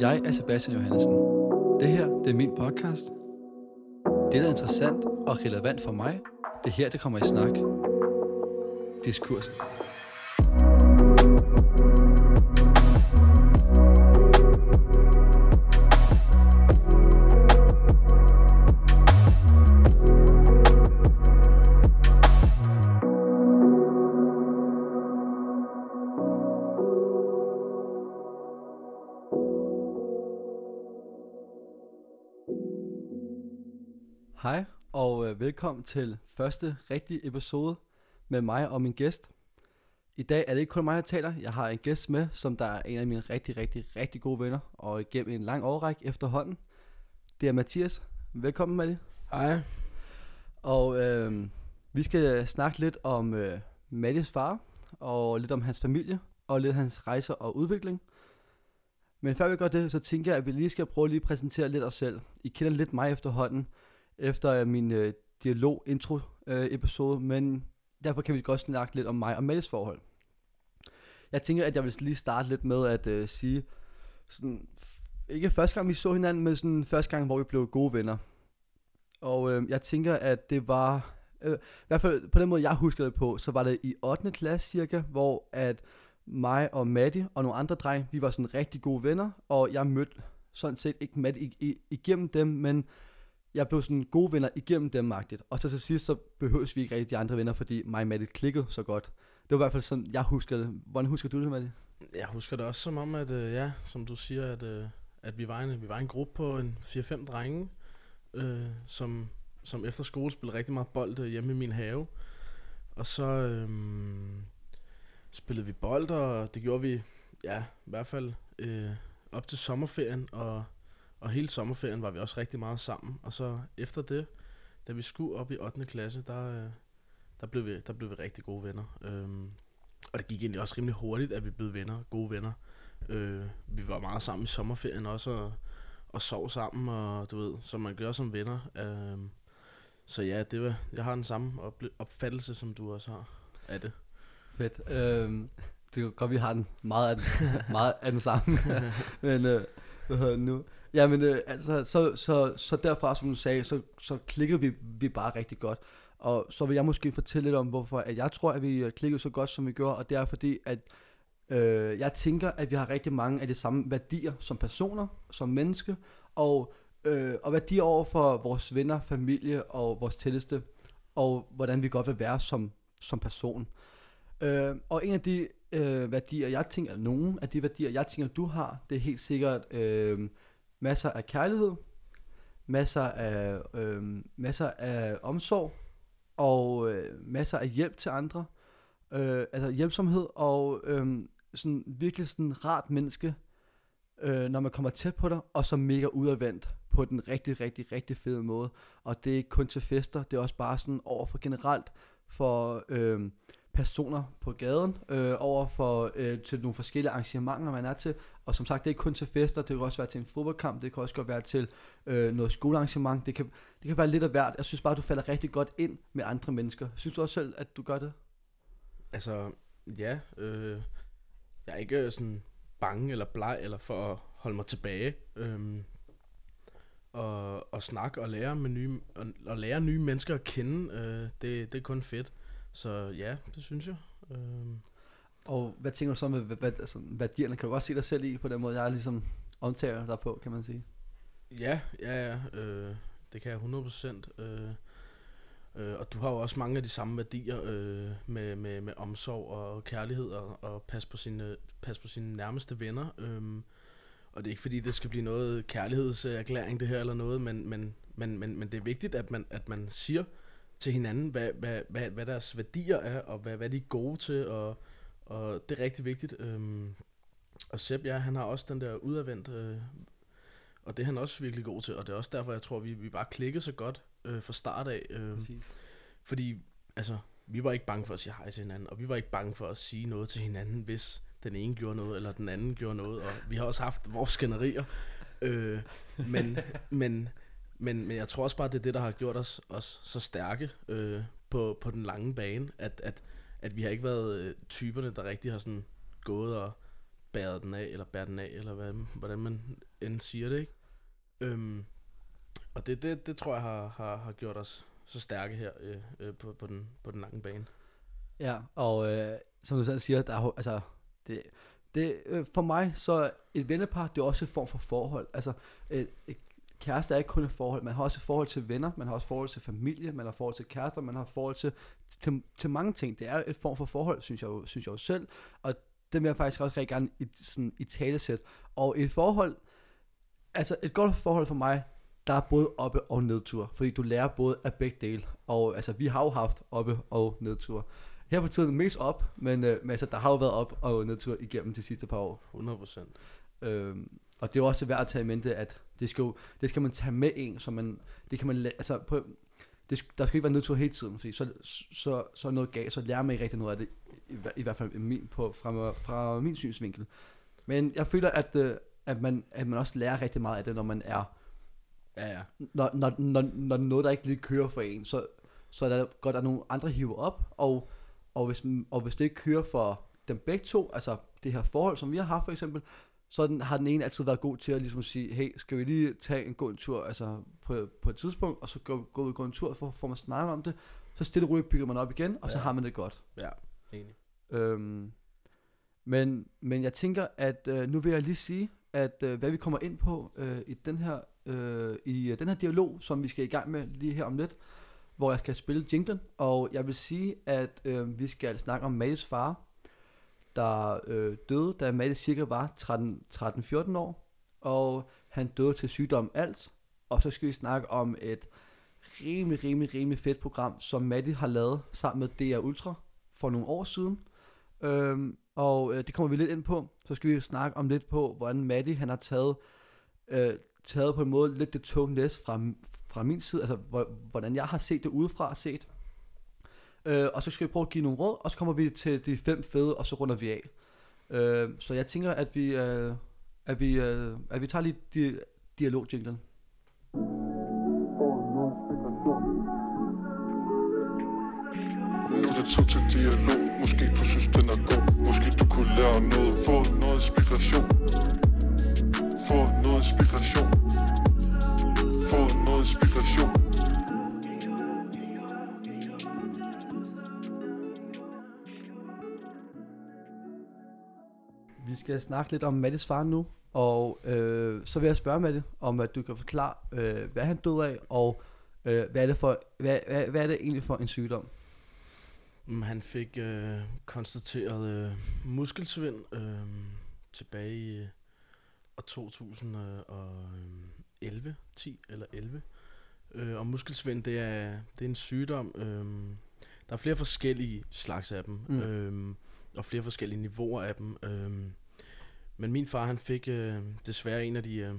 Jeg er Sebastian Johansen. Det her, det er min podcast. Det, der er interessant og relevant for mig, det er her, det kommer i snak. Diskursen. Velkommen til første rigtige episode med mig og min gæst. I dag er det ikke kun mig, der taler. Jeg har en gæst med, som der er en af mine rigtig, rigtig, rigtig gode venner, og igennem en lang årrække efterhånden. Det er Mathias. Velkommen, Matti. Hej. Og øh, vi skal snakke lidt om øh, Mattis far, og lidt om hans familie, og lidt hans rejser og udvikling. Men før vi gør det, så tænker jeg, at vi lige skal prøve lige at præsentere lidt os selv. I kender lidt mig efterhånden, efter øh, dialog-intro-episode, men derfor kan vi godt snakke lidt om mig og Mads forhold. Jeg tænker, at jeg vil lige starte lidt med at øh, sige, sådan, ikke første gang vi så hinanden, men sådan første gang, hvor vi blev gode venner. Og øh, jeg tænker, at det var, øh, i hvert fald på den måde, jeg husker det på, så var det i 8. klasse cirka, hvor at mig og Matti og nogle andre drenge, vi var sådan rigtig gode venner, og jeg mødte sådan set ikke Matti ig- ig- igennem dem, men jeg blev sådan gode venner igennem dem magtigt. Og så til sidst, så behøves vi ikke rigtig de andre venner, fordi mig og Maddie klikkede så godt. Det var i hvert fald sådan, jeg husker det. Hvordan husker du det, Maddie? Jeg husker det også som om, at øh, ja, som du siger, at, øh, at vi, var en, vi var en gruppe på en 4-5 drenge, øh, som, som efter skole spillede rigtig meget bold øh, hjemme i min have. Og så øh, spillede vi bold, og det gjorde vi, ja, i hvert fald øh, op til sommerferien, og, og hele sommerferien var vi også rigtig meget sammen. Og så efter det, da vi skulle op i 8. klasse, der, øh, der, blev, vi, der blev vi rigtig gode venner. Øhm, og det gik egentlig også rimelig hurtigt, at vi blev venner, gode venner. Øh, vi var meget sammen i sommerferien også, og, og sov sammen, og du ved, som man gør som venner. Øh, så ja, det var, jeg har den samme opfattelse, som du også har af det. Fedt. Øhm, det er godt, vi har den meget af den, meget af den samme. men øh, hvad nu? Ja, men øh, altså, så, så, så derfra, som du sagde, så, så klikkede vi, vi bare rigtig godt. Og så vil jeg måske fortælle lidt om, hvorfor at jeg tror, at vi øh, klikkede så godt, som vi gjorde. Og det er fordi, at øh, jeg tænker, at vi har rigtig mange af de samme værdier som personer, som menneske. Og, øh, og værdier over for vores venner, familie og vores tætteste. Og hvordan vi godt vil være som, som person. Øh, og en af de øh, værdier, jeg tænker, eller nogen af de værdier, jeg tænker, du har, det er helt sikkert øh, masser af kærlighed, masser af, øh, masser af omsorg, og øh, masser af hjælp til andre. Øh, altså hjælpsomhed, og øh, sådan virkelig sådan rart menneske, øh, når man kommer tæt på dig, og så mega udadvendt på den rigtig, rigtig, rigtig fede måde. Og det er ikke kun til fester, det er også bare sådan over for generelt for øh, personer på gaden, øh, over for øh, til nogle forskellige arrangementer, man er til. Og som sagt, det er ikke kun til fester, det kan også være til en fodboldkamp, det kan også godt være til øh, noget skolearrangement, det kan, det kan være lidt af hvert. Jeg synes bare, du falder rigtig godt ind med andre mennesker. Synes du også selv, at du gør det? Altså, ja, øh, jeg er ikke øh, sådan bange eller bleg eller for at holde mig tilbage. Øhm, og, og snakke og lære med nye og, og lære nye mennesker at kende, øh, det, det er kun fedt. Så ja, det synes jeg. Øhm, Og hvad tænker du så med hvad, altså, værdierne? Kan du også se dig selv i på den måde, jeg ligesom omtager dig på, kan man sige? ja, ja, ja, øh, det kan jeg 100%. Øh, øh, og du har jo også mange af de samme værdier øh, med, med, med omsorg og kærlighed og, og pas, på sine, pas på sine nærmeste venner. Øh, og det er ikke fordi, det skal blive noget kærlighedserklæring det her eller noget, men, men, men, men, men det er vigtigt, at man, at man siger til hinanden, hvad, hvad, hvad, hvad deres værdier er, og hvad, hvad de er gode til, og, og det er rigtig vigtigt. Øhm, og Sepp, ja, han har også den der udadvendt, øh, og det er han også virkelig god til, og det er også derfor, jeg tror, vi, vi bare klikkede så godt øh, fra start af. Øh, Præcis. fordi, altså, vi var ikke bange for at sige hej til hinanden, og vi var ikke bange for at sige noget til hinanden, hvis den ene gjorde noget, eller den anden gjorde noget, og vi har også haft vores skænderier. Øh, men, men, men, men jeg tror også bare, det er det, der har gjort os, os så stærke øh, på, på den lange bane, at, at, at vi har ikke været øh, typerne, der rigtig har sådan gået og bæret den af, eller bæret den af, eller hvad, hvordan man end siger det, ikke? Øhm, og det, det, det tror jeg har, har, har gjort os så stærke her øh, øh, på, på, den, på den lange bane. Ja, og øh, som du selv siger, der er, altså, det, det, øh, for mig, så et vennepar, det er også en form for forhold. Altså, et, et kæreste er ikke kun et forhold, man har også et forhold til venner, man har også forhold til familie, man har forhold til kærester, man har forhold til, til, til mange ting. Det er et form for forhold, synes jeg jo, synes jeg jo selv, og det vil jeg faktisk også rigtig gerne i, sådan, i talesæt. Og et forhold, altså et godt forhold for mig, der er både oppe- og nedtur, fordi du lærer både af begge dele. Og altså, vi har jo haft oppe- og nedtur. Her på tiden mest op, men, øh, men altså, der har jo været op- og nedtur igennem de sidste par år. 100 procent. Øhm, og det er også værd at tage i mente, at det skal, jo, det skal man tage med en, så man, det kan man, altså på, det, der skal ikke være nedtur hele tiden, fordi så, så, så er noget galt, så lærer man ikke rigtig noget af det, i, i hvert fald min, på, fra, fra min synsvinkel. Men jeg føler, at, øh, at, man, at man også lærer rigtig meget af det, når man er, Ja, ja. når, når, når, når noget, der ikke lige kører for en, så, så er der godt, at nogle andre hiver op, og, og, hvis, og hvis det ikke kører for dem begge to, altså det her forhold, som vi har haft for eksempel, så den, har den ene altid været god til at ligesom sige, hey, skal vi lige tage en god tur altså på, på et tidspunkt, og så gå, gå ud og gå en tur, for får man snakke om det, så stille og roligt bygger man op igen, og så Ja. har man det godt. Ja, enig. Øhm, men, men jeg tænker, at øh, nu vil jeg lige sige, at øh, hvad vi kommer ind på øh, i den her øh, i øh, den her dialog, som vi skal i gang med lige her om lidt, hvor jeg skal spille jinglen, og jeg vil sige, at øh, vi skal snakke om Mattes far, der øh, døde, da Malte cirka var 13 13-14 år, og han døde til sygdom alt, og så skal vi snakke om et rimelig, rimelig, rimelig fedt program, som Matti har lavet sammen med DR Ultra for nogle år siden, Øhm, og øh, det kommer vi lidt ind på. Så skal vi snakke om lidt på, hvordan Matti han har taget, øh, taget på en måde lidt det tunge læs fra, fra min side, altså hvordan jeg har set det udefra set. Øh, og så skal vi prøve at give nogle råd, og så kommer vi til de fem fede, og så runder vi af. Øh, så jeg tænker, at vi, øh, at vi, øh, at vi tager lige di- dialogjinglen. Nu er det tid til dialog. Måske du synes den er god. Måske du kunne lære noget. Få noget inspiration. Få noget inspiration. Skal snakke lidt om Mattes far nu, og øh, så vil jeg spørge Matte, om at du kan forklare, øh, hvad han døde af, og øh, hvad, er det for, hvad, hvad, hvad er det egentlig for en sygdom? Mm, Han fik øh, konstateret øh, muskelsvind øh, tilbage i øh, år 2011, 10 eller 11. Øh, og muskelsvind, det er, det er en sygdom. Øh, der er flere forskellige slags af dem, mm. øh, og flere forskellige niveauer af dem. Øh, men min far, han fik øh, desværre en af de... Øh,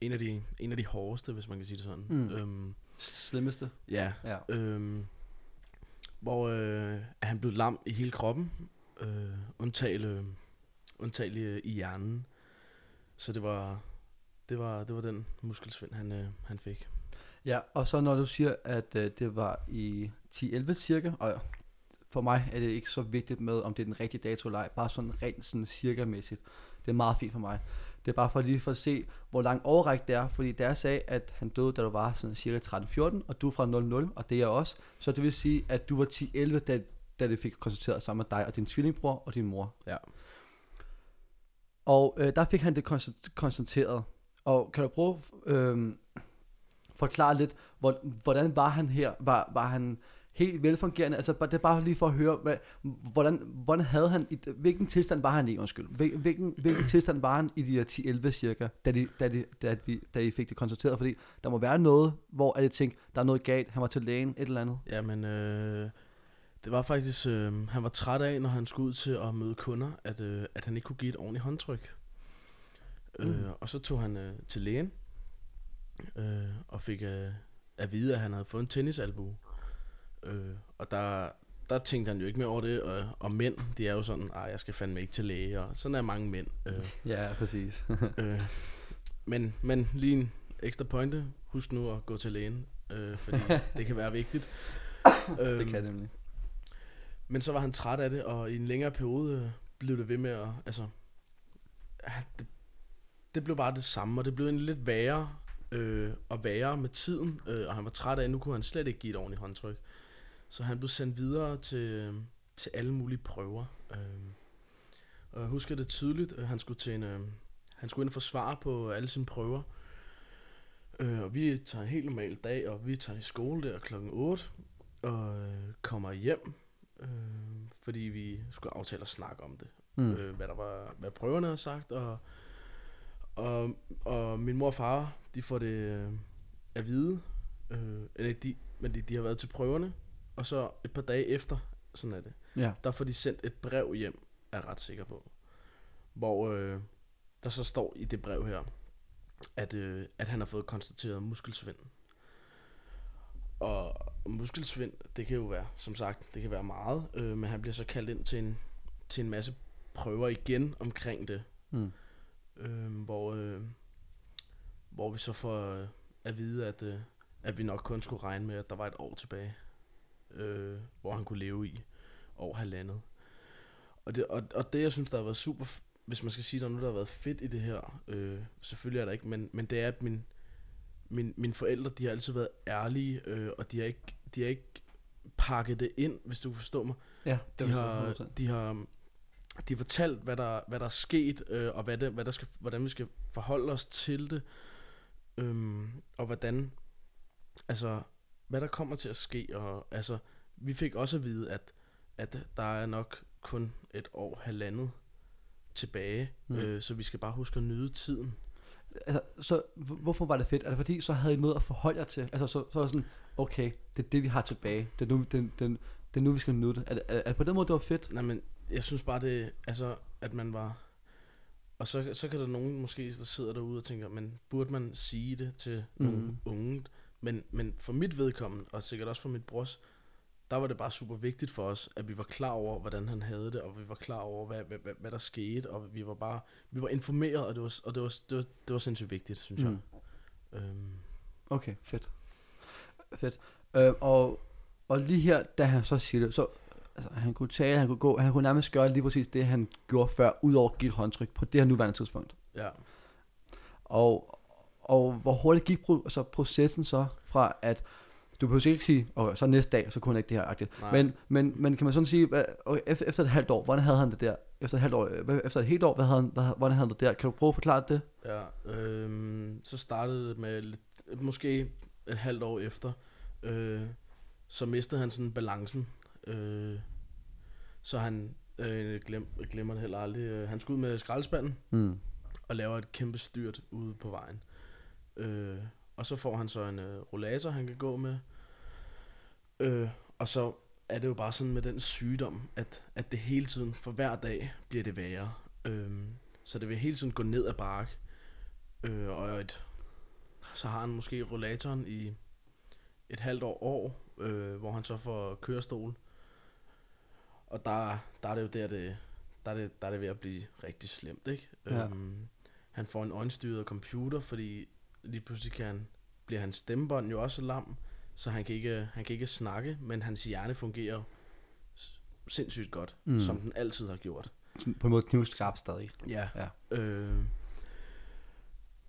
en af, de, en af de hårdeste, hvis man kan sige det sådan. Mm. Øhm, Slemmeste? ja, Ja. Øhm, hvor øh, han blev lam i hele kroppen, øh, undtale, undtale øh, i hjernen. Så det var, det var, det var den muskelsvind, han, øh, han fik. Ja, og så når du siger, at øh, det var i 10-11 cirka, og for mig er det ikke så vigtigt med, om det er den rigtige dato eller ej, bare sådan rent sådan cirka-mæssigt. Det er meget fint for mig. Det er bare for lige for at se, hvor lang overræk det er, fordi da jeg sagde, at han døde, da du var sådan cirka 13-14, og du er fra 00, og det er jeg også, så det vil sige, at du var 10-11, da, da det fik konstateret sammen med dig og din tvillingbror og din mor. Ja. Og øh, der fik han det konstat- konstateret. Og kan du prøve øh, forklare lidt, hvor, hvordan var han her? Var, var han helt velfungerende? Altså, det er bare lige for at høre, hvad, hvordan, hvordan havde han, i, hvilken tilstand var han i, undskyld? Hvil- Hvilken, hvilken tilstand var han i de her 10-11 cirka, da de, da, de, da, de, da de fik det konstateret? Fordi der må være noget, hvor alle tænkte, der er noget galt, han var til lægen, et eller andet. Jamen, øh, det var faktisk, øh, han var træt af, når han skulle ud til at møde kunder, at, øh, at han ikke kunne give et ordentligt håndtryk. Mm. Mm. Øh, og så tog han øh, til lægen, øh, og fik øh, at vide, at han havde fået en tennisalbue. Øh, og der, der tænkte han jo ikke mere over det, og, og mænd, de er jo sådan, at jeg skal fandme ikke til læge, og sådan er mange mænd. Øh, Ja, præcis. øh, men, men lige en ekstra pointe, husk nu at gå til lægen, øh, fordi det kan være vigtigt. det Øhm, kan nemlig. men så var han træt af det, og i en længere periode øh, blev det ved med at, altså, det blev bare det samme, og det blev en lidt værre øh, og værre med tiden, øh, og han var træt af, at nu kunne han slet ikke give et ordentligt håndtryk. Så han blev sendt videre til, til alle mulige prøver. Øh, og jeg husker det tydeligt, at han skulle til en, øh, han skulle ind og forsvare på alle sine prøver. Øh, og vi tager en helt normal dag, og vi tager i skole der klokken 8, og øh, kommer hjem, øh, fordi vi skulle aftale at snakke om det. Mm. Øh, hvad der var, hvad prøverne havde sagt, og, og, og min mor og far, de får det øh, at vide, øh, eller ikke de, men de, de har været til prøverne, og så et par dage efter, sådan er det, Ja. der får de sendt et brev hjem, er jeg ret sikker på. Hvor øh, der så står i det brev her, at, øh, at han har fået konstateret muskelsvind. Og muskelsvind, det kan jo være, som sagt, det kan være meget, øh, men han bliver så kaldt ind til en, til en masse prøver igen omkring det. Mm. Øh, hvor, øh, hvor vi så får øh, at vide, at, øh, at vi nok kun skulle regne med, at der var et år tilbage, øh, hvor han kunne leve i over halvandet. Og det, og, og det, jeg synes, der har været super, hvis man skal sige, der er noget, der har været fedt i det her, øh, selvfølgelig er der ikke, men, men det er, at min, min, mine forældre, de har altid været ærlige, øh, og de har, ikke, de har ikke pakket det ind, hvis du forstår mig. Ja, De var har, 100%. de har, de har fortalt, hvad der, hvad der er sket, øh, og hvad det, hvad der skal, hvordan vi skal forholde os til det, øhm, og hvordan, altså, hvad der kommer til at ske, og altså, vi fik også at vide, at, at der er nok kun et år, halvandet tilbage, Mm. øh, så vi skal bare huske at nyde tiden. altså, så hvor- hvorfor var det fedt? Er det fordi, så havde I noget at forholde jer til? Altså, så, så var sådan, okay, det er det, vi har tilbage. Det er nu, det, det, det er nu vi skal nyde det. Er, er, er på den måde, det var fedt? Nej, men jeg synes bare det, altså, at man var... Og så, så kan der nogen måske, der sidder derude og tænker, men burde man sige det til mm. nogle unge? Men, men for mit vedkommende, og sikkert også for mit brors, der var det bare super vigtigt for os, at vi var klar over, hvordan han havde det, og vi var klar over, hvad, hvad, hvad, hvad der skete, og vi var bare, vi var informeret, og det var, og det var, det var, det var sindssygt vigtigt, synes. Mm. jeg. Øhm, Okay, fedt. Fedt. Øh, og, og lige her, da han så siger det, så altså, han kunne tale, han kunne gå, han kunne nærmest gøre lige præcis det, han gjorde før, udover at give et håndtryk på det her nuværende tidspunkt. ja. Og, og hvor hurtigt gik pro, altså processen så fra, at du behøver ikke sige, okay, så næste dag, så kunne han ikke det her agtigt. Men, men, men kan man sådan sige, hvad, okay, efter, efter et halvt år, hvordan havde han det der? Efter et halvt år, øh, efter et helt år, hvad havde han, hvad, hvordan havde han det der? Kan du prøve at forklare det? Ja, øhm, så startede det med lidt, måske et halvt år efter, øh, så mistede han sådan balancen. Øh, så han øh, glem, glemmer det heller aldrig. Øh, han skulle ud med skraldespanden Mm. og laver et kæmpe styrt ude på vejen. Øh, og så får han så en øh, rollator, han kan gå med. Øh, og så er det jo bare sådan med den sygdom, at, at det hele tiden, for hver dag, bliver det værre. Øh, så det vil hele tiden gå ned ad bakke. Øh, og et, så har han måske rollatoren i et halvt år, år øh, hvor han så får kørestol. Og der, der er det jo der, det, der er det, der er det ved at blive rigtig slemt, ikke? Ja. Øhm, han får en øjenstyret computer, fordi lige pludselig kan han, bliver hans stemmebånd jo også lam, så han kan ikke, han kan ikke snakke, men hans hjerne fungerer sindssygt godt, Mm. som den altid har gjort. På en måde knivskarp stadig. Ja. Ja. Øh,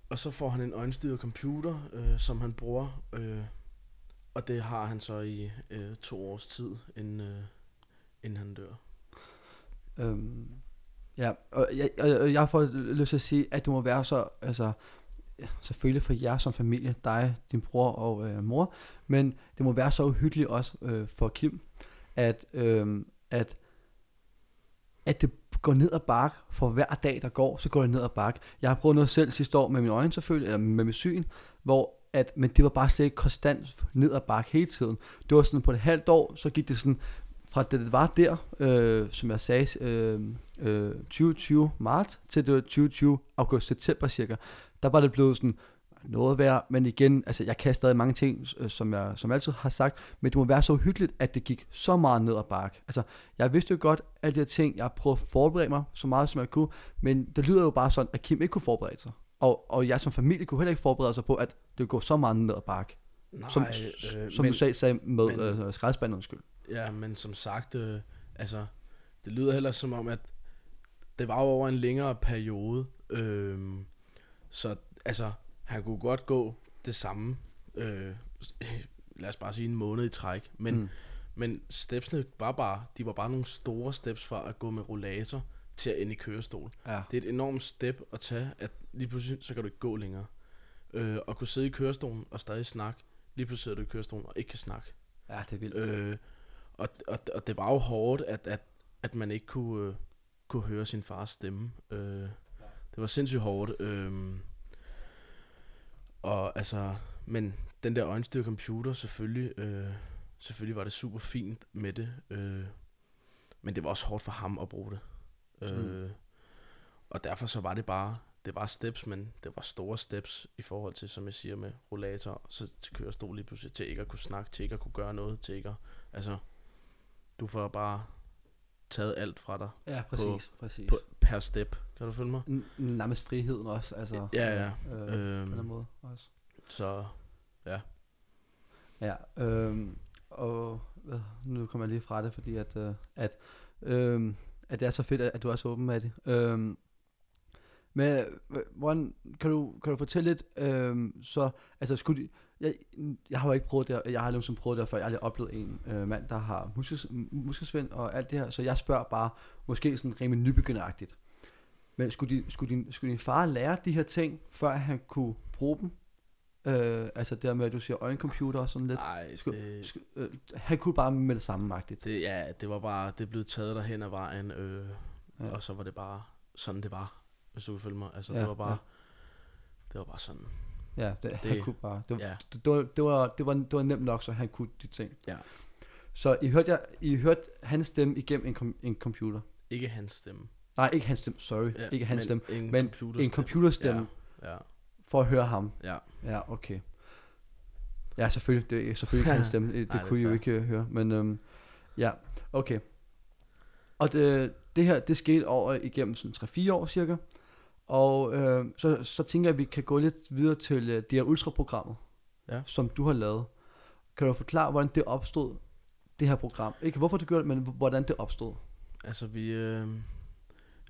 og så får han en øjenstyret computer, øh, som han bruger, øh, og det har han så i øh, to års tid, inden, øh, inden han dør. Øhm, ja, og jeg, og jeg får lyst til at sige, at det må være så, altså, ja, selvfølgelig for jer som familie, dig, din bror og øh, mor, men det må være så uhyggeligt også øh, for Kim, at, øh, at, at det går ned ad bakke for hver dag, der går, så går det ned ad bakke. Jeg har prøvet noget selv sidste år med mine øjne selvfølgelig, eller med min syn, hvor at, men det var bare slet ikke konstant ned ad bakke hele tiden. Det var sådan på et halvt år, så gik det sådan fra det, det var der, øh, som jeg sagde, øh, øh, 2020 marts til det var 2020 august september cirka, der var det blevet sådan noget værd, men igen, altså jeg kan stadig mange ting, øh, som jeg som jeg altid har sagt, men det må være så uhyggeligt, at det gik så meget ned ad bakke. Altså, jeg vidste jo godt alle de her ting, jeg prøvet at forberede mig så meget som jeg kunne, men det lyder jo bare sådan, at Kim ikke kunne forberede sig. Og, og jeg som familie kunne heller ikke forberede sig på, at det går så meget ned ad bakke. Nej, Som, øh, som du sagde, sagde med men- øh, skraldespanden, undskyld. Ja, men som sagt, øh, altså, det lyder heller som om, at det var over en længere periode. Øh, Så altså, han kunne godt gå det samme, øh, lad os bare sige en måned i træk, men, mm. men stepsene var bare, de var bare nogle store steps fra at gå med rollator til at ende i kørestol. Ja. Det er et enormt step at tage, at lige pludselig, så kan du ikke gå længere. Øh, og kunne sidde i kørestolen og stadig snakke, lige pludselig sidder du i kørestolen og ikke kan snakke. ja, det er vildt. Øh, og, og, og det var jo hårdt, at, at, at man ikke kunne, øh, kunne høre sin fars stemme. Øh, det var sindssygt hårdt. Øh, og altså, men den der øjenstyr computer, selvfølgelig, øh, selvfølgelig var det super fint med det. Øh, men det var også hårdt for ham at bruge det. Øh, Og derfor så var det bare, det var steps, men det var store steps i forhold til, som jeg siger, med rollator, så til kørestol lige pludselig, til ikke at kunne snakke, til ikke at kunne gøre noget, til ikke at, altså, du får bare taget alt fra dig Ja, præcis, præcis. på, per step. Kan du følge mig? N- nærmest friheden også, altså. Ja, ja. Øh, øh, på en Øhm, anden måde også. så Ja, øhm, og øh, nu kommer jeg lige fra det, fordi at, øh, at, øhm, at det er så fedt, at, at du er så åben med det. Øhm, men øh, hvordan, kan, du, kan du fortælle lidt, øhm, så, altså skulle de, jeg, jeg har jo ikke prøvet det, jeg har aldrig prøvet det før, jeg har aldrig oplevet en øh, mand, der har muskels, muskelsvind og alt det her, så jeg spørger bare, måske sådan rimelig nybegynderagtigt. Men skulle, de, skulle, din, skulle din far lære de her ting, før han kunne bruge dem? Øh, altså det med, at du siger øjencomputer og sådan lidt. nej, Sku- det, Sk- øh, han kunne bare med det samme magtigt. det, ja, det var bare, det blev taget derhen ad vejen, øh, ja. og så var det bare sådan, det var, hvis du kan følge mig. Altså, Ja, det var bare, ja. det var bare sådan. Ja, det, det, han kunne bare. Det, Ja. det, det, var, det, var, det, var, det var nemt nok, så han kunne de ting. Ja. Så I hørte, jeg, I hørte hans stemme igennem en, kom, en computer. Ikke hans stemme. Nej, ikke hans stemme, sorry. Ja, ikke hans stemme. en men computerstemme. En computerstemme Ja, ja, for at høre ham. ja. Ja, okay. Ja, selvfølgelig. Det er selvfølgelig ikke hans stemme. Det, det Nej, det kunne I jo ikke øh, høre. Men øhm, ja, okay. Og det, det her, det skete over igennem sådan 3-4 år cirka. Og øh, så, så tænker jeg, at vi kan gå lidt videre til øh, det her ultraprogrammet, Ja. som du har lavet. Kan du forklare, hvordan det opstod, det her program? Ikke hvorfor du gjorde det, men hvordan det opstod. Altså vi øh,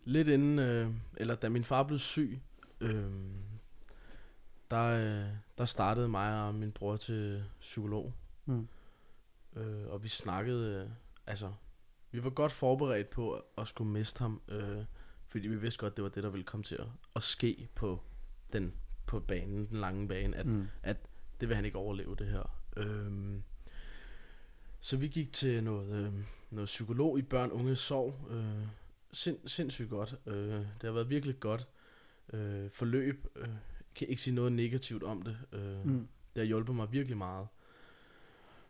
lidt inden, øh, eller da min far blev syg, øh, der, øh, der startede mig og min bror til psykolog. Mm. Øh, og vi snakkede, øh, altså vi var godt forberedt på at, skulle miste ham, øh, fordi vi vidste godt, det var det, der ville komme til at, at ske på den på banen, den lange bane, at Mm. det vil han ikke overleve det her. Øhm, så vi gik til noget, øh, noget psykolog i børn, unge, sorg. Øh, sind, sindssygt godt. Øh, det har været virkelig godt øh, forløb. Øh, kan ikke sige noget negativt om det. Øh, Mm. Det har hjulpet mig virkelig meget.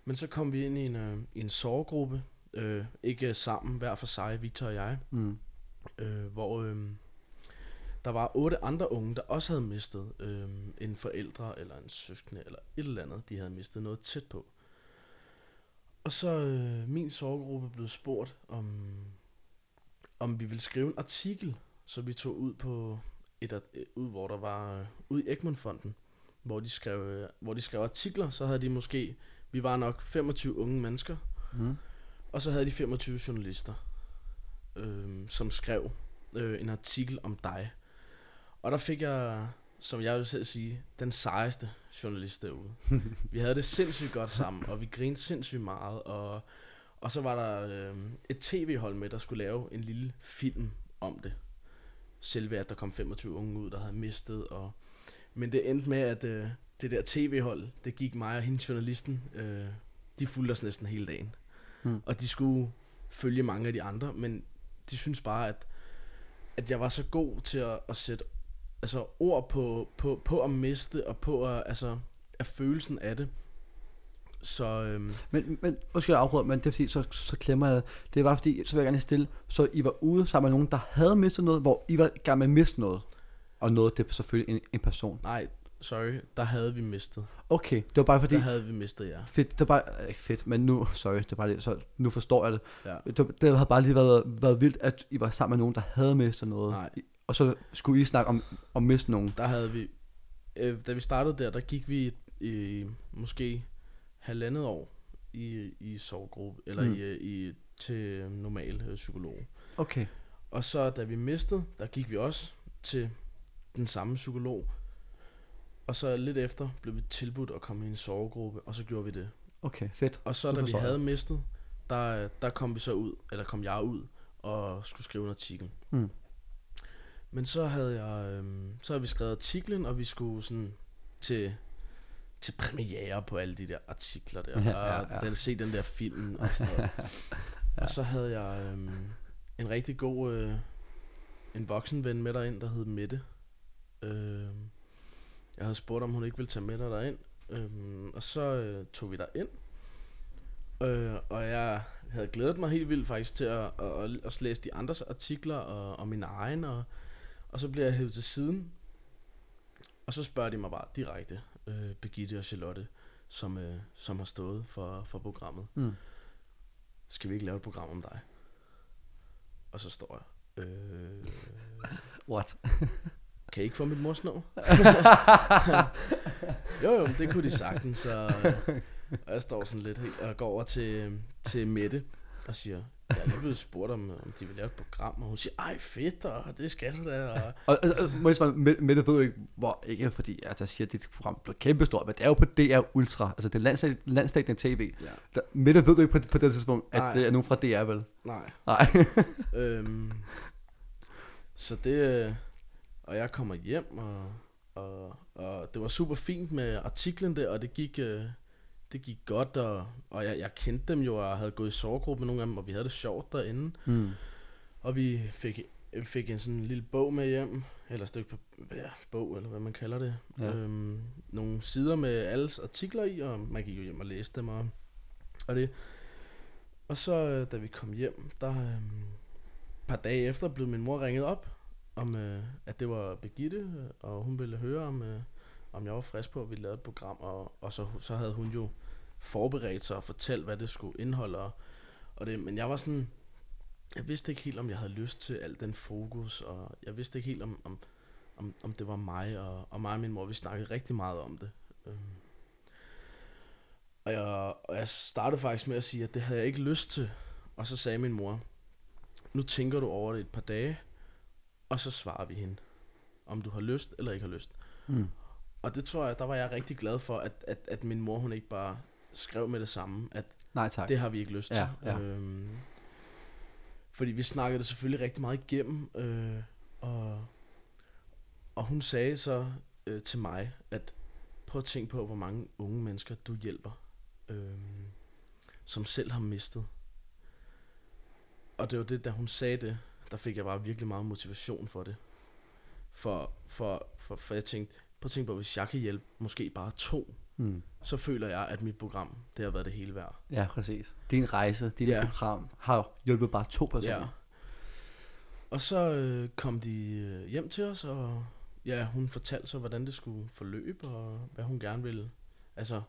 Men så kom vi ind i en, øh, i en sorggruppe. Øh, ikke sammen, hver for sig, Victor og jeg Mm. Øh, hvor øh, der var otte andre unge, der også havde mistet øh, en forældre eller en søskende eller et eller andet, de havde mistet noget tæt på. Og så øh, min sorggruppe blev spurgt, om, om vi ville skrive en artikel, så vi tog ud på et, art- øh, ud, hvor der var øh, ud i Egmont-fonden, hvor de skrev, øh, hvor de skrev artikler, så havde de måske, vi var nok 25 unge mennesker, Mm. og så havde de 25 journalister, øh, som skrev øh, en artikel om dig. Og der fik jeg, som jeg vil selv sige, den sejeste journalist derude. vi havde det sindssygt godt sammen, og vi grinede sindssygt meget. Og, og så var der øh, et tv-hold med, der skulle lave en lille film om det. Selve at der kom 25 unge ud, der havde mistet. Og, men det endte med, at øh, det der tv-hold, det gik mig og hende journalisten, øh, de fulgte os næsten hele dagen. Hmm. Og de skulle følge mange af de andre, men de synes bare, at, at jeg var så god til at, at sætte altså, ord på, på, på at miste, og på at, altså, at følelsen af det. Så øhm, Men, men undskyld, jeg afbryder, men det er fordi, så, så klemmer jeg det. Det var fordi, så vil jeg gerne stille, så I var ude sammen med nogen, der havde mistet noget, hvor I var i gang med at miste noget. Og noget, det er selvfølgelig en, en person. nej, sorry, der havde vi mistet. Okay, det var bare fordi, Der havde vi mistet, ja. fedt, det var bare, øh, ikke fedt, men nu, sorry, det er bare lige, så nu forstår jeg det. ja. Det, var- det havde bare lige været, været vildt, at I var sammen med nogen, der havde mistet noget. Nej. Og så skulle I snakke om, om miste nogen. Der havde vi, øh, da vi startede der, der gik vi i måske halvandet år i, i sovegruppe, eller Mm. mm. i, i, til normal øh, psykolog. Okay. Og så da vi mistede, der gik vi også til den samme psykolog, Og så lidt efter blev vi tilbudt at komme i en sovegruppe, og så gjorde vi det. Okay, fedt. Og så da vi havde mistet, der, der kom vi så ud, eller kom jeg ud, og skulle skrive en artikel. Mm. Men så havde jeg, øhm, så havde vi skrevet artiklen, og vi skulle sådan til, til premiere på alle de der artikler der, Ja, og ja, ja. Den, se den der film og sådan noget. Og så havde jeg øhm, en rigtig god, øh, en voksenven med derind, der hed Mette. Øhm, jeg havde spurgt, om hun ikke ville tage med dig derind, øhm, og så øh, tog vi ind. Øh, og jeg havde glædet mig helt vildt faktisk til at, at, at, at læse de andres artikler og, og min egen, og, og så bliver jeg hævet til siden. Og så spørger de mig bare direkte, øh, Birgitte og Charlotte, som, øh, som har stået for, for programmet. Mm. Skal vi ikke lave et program om dig? Og så står jeg, øh, What? Kan I ikke få mit mors nummer? jo, jo, det kunne de sagtens. Så, øh, og jeg står sådan lidt og går over til, til Mette og siger, jeg er blevet spurgt om, om de vil lave et program, og hun siger, ej fedt, og det skal du da. Og, Og, og, og må jeg svare, Mette ved jo ikke, hvor, ikke fordi at jeg siger, at dit program bliver kæmpestort, men det er jo på DR Ultra, altså det er landsdag, landsdækkende tv. ja, Der, Mette ved jo ikke på, på det tidspunkt, at Nej. det er nogen fra DR, vel? nej. Nej. øhm, så det, øh, og jeg kommer hjem, og, og, og det var super fint med artiklen der, og det gik, øh, det gik godt, og, og jeg, jeg kendte dem jo, og havde gået i sovegruppe med nogle af dem, og vi havde det sjovt derinde. Mm. Og vi fik, vi fik en sådan en lille bog med hjem, eller et stykke ja, bog, eller hvad man kalder det. Ja. Øhm, nogle sider med alles artikler i, og man gik jo hjem og læste dem, og, og det. Og så, øh, da vi kom hjem, der et par dage efter blev min mor ringet op, om øh, at det var Birgitte, øh, og hun ville høre, om, øh, om jeg var frisk på, at vi lavede et program, og, og så, så havde hun jo forberedt sig og fortalt, hvad det skulle indeholde, og, og det, men jeg var sådan, jeg vidste ikke helt, om jeg havde lyst til al den fokus, og jeg vidste ikke helt, om, om, om, om det var mig, og, og mig og min mor, vi snakkede rigtig meget om det. Øhm. Og, jeg, og jeg startede faktisk med at sige, at det havde jeg ikke lyst til. Og så sagde min mor, nu tænker du over det et par dage, og så svarer vi hende, om du har lyst eller ikke har lyst. Mm. Og det tror jeg, der var jeg rigtig glad for, at, at, at min mor, hun ikke bare skrev med det samme, at Nej, tak. det har vi ikke lyst til. Ja, ja. Øhm, fordi vi snakkede det selvfølgelig rigtig meget igennem, øh, og, og hun sagde så øh, til mig, at prøv at tænke på, hvor mange unge mennesker du hjælper, øh, som selv har mistet. Og det var det, da hun sagde det, der fik jeg bare virkelig meget motivation for det. For, for, for, for jeg tænkte, prøv at tænke på, hvis jeg kan hjælpe måske bare to, Mm. så føler jeg, at mit program, det har været det hele værd. Ja, præcis. Din rejse, dit Ja. program har hjulpet bare to personer. Ja. Og så øh, kom de øh, hjem til os, og ja, hun fortalte så, hvordan det skulle forløbe, og hvad hun gerne ville, altså,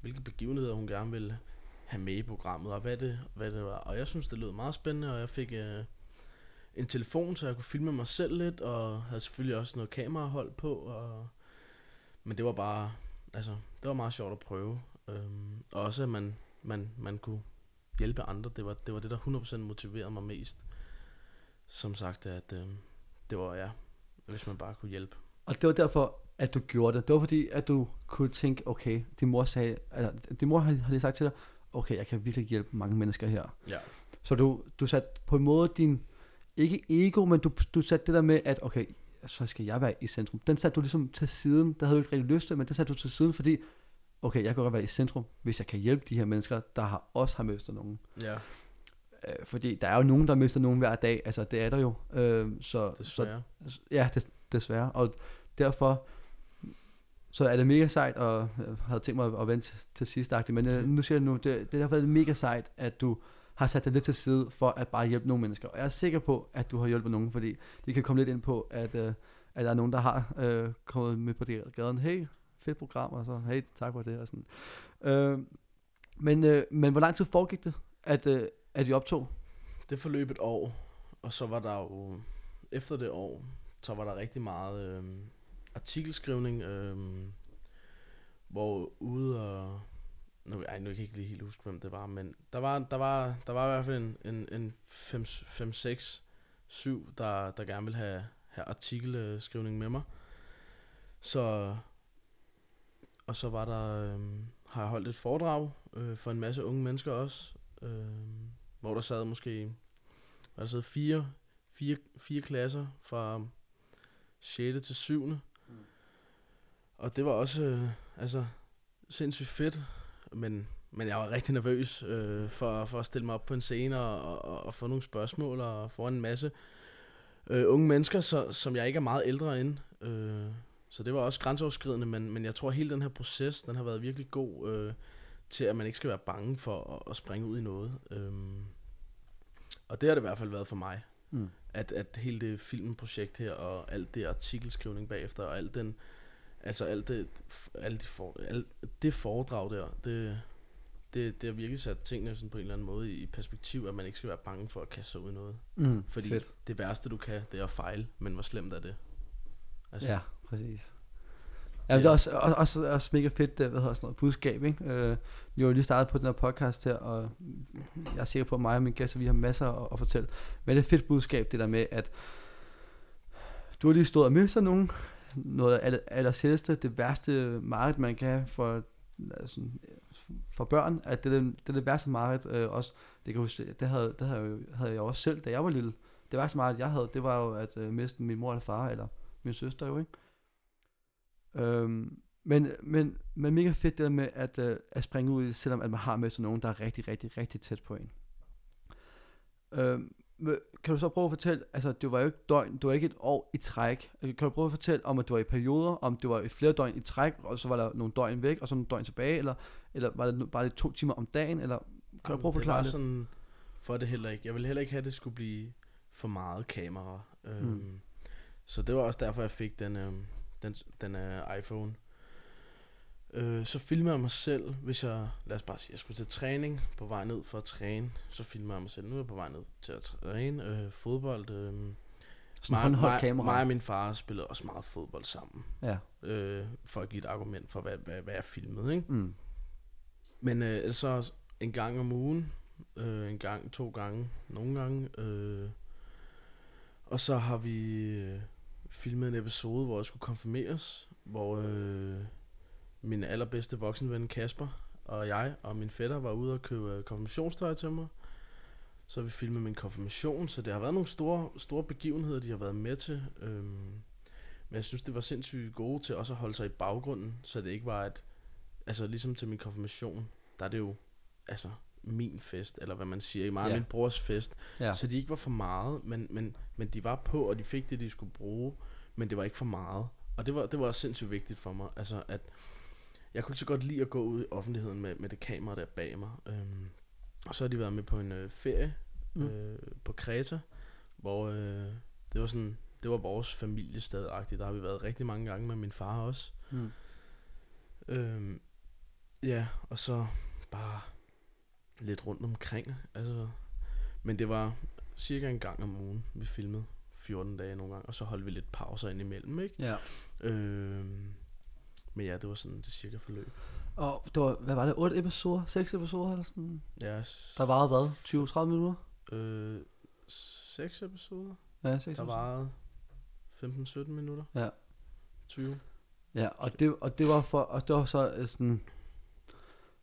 hvilke begivenheder hun gerne ville have med i programmet, og hvad det, hvad det var. Og jeg synes, det lød meget spændende, og jeg fik øh, en telefon, så jeg kunne filme mig selv lidt, og havde selvfølgelig også noget kamerahold på, og, men det var bare, altså, det var meget sjovt at prøve. Øhm, og også, at man, man, man kunne hjælpe andre, det var det, var det der 100% motiverede mig mest som sagt, at øh, det var ja, hvis man bare kunne hjælpe. Og det var derfor, at du gjorde det. Det var fordi, at du kunne tænke, okay, din mor sagde, altså, din mor har, har lige sagt til dig, okay, jeg kan virkelig hjælpe mange mennesker her. Ja. Så du, du satte på en måde din, ikke ego, men du, du satte det der med, at okay, så skal jeg være i centrum. Den satte du ligesom til siden, der havde du ikke rigtig lyst til, men den satte du til siden, fordi, okay, jeg kan godt være i centrum, hvis jeg kan hjælpe de her mennesker, der har, også har mistet nogen. Ja, Øh, fordi der er jo nogen, der mister nogen hver dag, altså det er der jo. Øh, så, så desværre. Ja, des, desværre. Og derfor så er det mega sejt, og jeg havde tænkt mig at vente til, sidst, men øh, nu siger jeg nu, det, det er derfor det er mega sejt, at du har sat dig lidt til side for at bare hjælpe nogle mennesker. Og jeg er sikker på, at du har hjulpet nogen, fordi det kan komme lidt ind på, at, øh, at der er nogen, der har øh, kommet med på det gaden. Hey, fedt program, og så hey, tak for det. Og sådan. Øh, men, øh, men hvor lang tid foregik det, at, øh, at I optog? Det forløb et år, og så var der jo, efter det år, så var der rigtig meget øh, artikelskrivning, øh, hvor ude og, nu, ej, nu kan jeg ikke lige helt huske, hvem det var, men der var, der var, der var i hvert fald en, en, en 5, 5 6, 7, der, der gerne ville have, have artikelskrivning med mig. Så og så var der, øh, har jeg holdt et foredrag øh, for en masse unge mennesker også, øh, hvor der sad måske, var der sad fire, fire, fire klasser fra 6. til 7. Mm. Og det var også, øh, altså, sindssygt fedt, men, men jeg var rigtig nervøs øh, for, for at stille mig op på en scene og, og, og få nogle spørgsmål og få en masse øh, unge mennesker, så, som jeg ikke er meget ældre end. Øh, så det var også grænseoverskridende, men, men jeg tror, at hele den her proces, den har været virkelig god øh, til, at man ikke skal være bange for at, at springe ud i noget. Øh, og det har det i hvert fald været for mig. Mm. At, at hele det filmprojekt her, og alt det artikelskrivning bagefter, og alt den, altså alt det, alt det, for, alt det foredrag der, det, det, det har virkelig sat tingene sådan på en eller anden måde i perspektiv, at man ikke skal være bange for at kaste sig ud i noget. Mm, Fordi fedt. det værste du kan, det er at fejle, men hvor slemt er det? Altså, Ja, præcis. Ja, det er også, også, også, også mega fedt, det, hvad hedder sådan noget, budskab, ikke? Øh, vi har jo lige startet på den her podcast her, og jeg er sikker på, at mig og mine gæster, vi har masser at, at fortælle. Men det er et fedt budskab, det der med, at du har lige stået og mistet nogen, noget af det allersædeste, det værste mareridt, man kan have for, altså, for børn, at det er det, det, er det værste mareridt øh, også. Det kan jeg huske, det havde, det havde, jeg, jo- havde jeg også selv, da jeg var lille. Det værste mareridt, jeg havde, det var jo at øh, miste min mor eller far, eller min søster jo, ikke? Øhm, men, men, men mega fedt det der med at, øh, at springe ud i, det, selvom at man har med sig nogen, der er rigtig, rigtig, rigtig tæt på en. Øhm, kan du så prøve at fortælle, altså det var jo ikke døgn, det var ikke et år i træk. Øh, Kan du prøve at fortælle om, at det var i perioder, om det var i flere døgn i træk, og så var der nogle døgn væk, og så nogle døgn tilbage, eller, eller var det bare det to timer om dagen, eller kan du prøve at det forklare var lidt? sådan, for det heller ikke. Jeg ville heller ikke have, at det skulle blive for meget kamera. Øhm, Mm. Så det var også derfor, jeg fik den, øhm, den, den uh, iPhone. Øh, så filmer jeg mig selv, hvis jeg, lad os bare sige, jeg skulle til træning, på vej ned for at træne, så filmer jeg mig selv. Nu er jeg på vej ned til at træne øh, fodbold. Øh, Sådan håndholdt kamera. Mig og min far spillede også meget fodbold sammen, Ja. øh, for at give et argument for, hvad, hvad, hvad jeg filmede, ikke? Mm. Men øh, så en gang om ugen, øh, en gang, to gange, nogle gange. Øh, og så har vi øh, filmet en episode, hvor jeg skulle konfirmeres, hvor øh, min allerbedste voksenven Kasper og jeg og min fætter var ude og købe øh, konfirmationstøj til mig. Så vi filmet min konfirmation, så det har været nogle store, store begivenheder, de har været med til. Øhm, men jeg synes, det var sindssygt gode til også at holde sig i baggrunden, så det ikke var et, altså ligesom til min konfirmation, der er det jo, altså min fest, eller hvad man siger, i meget Ja. min brors fest, Ja. så de ikke var for meget, men, men, men de var på, og de fik det, de skulle bruge, men det var ikke for meget. Og det var, det var også sindssygt vigtigt for mig, altså at, jeg kunne ikke så godt lide at gå ud i offentligheden med, med det kamera der bag mig. Øhm, og så har de været med på en øh, ferie Mm. øh, på Kreta, hvor øh, det var sådan, det var vores familiested -agtigt. Der har vi været rigtig mange gange med min far også. Mm. Øhm, ja, og så bare lidt rundt omkring. Altså, men det var cirka en gang om ugen, vi filmede. 14 dage nogle gange, og så holdt vi lidt pauser ind imellem, ikke? Ja. Øhm, men ja, det var sådan det cirka forløb. Og det var, hvad var det, 8 episoder, 6 episoder eller sådan? Ja, Der varede hvad, 20-30 minutter? øh, seks episoder. Ja, 6 Der varede 15-17 minutter. Ja. 20. Ja, og det, og det var for, og det var så øh, sådan,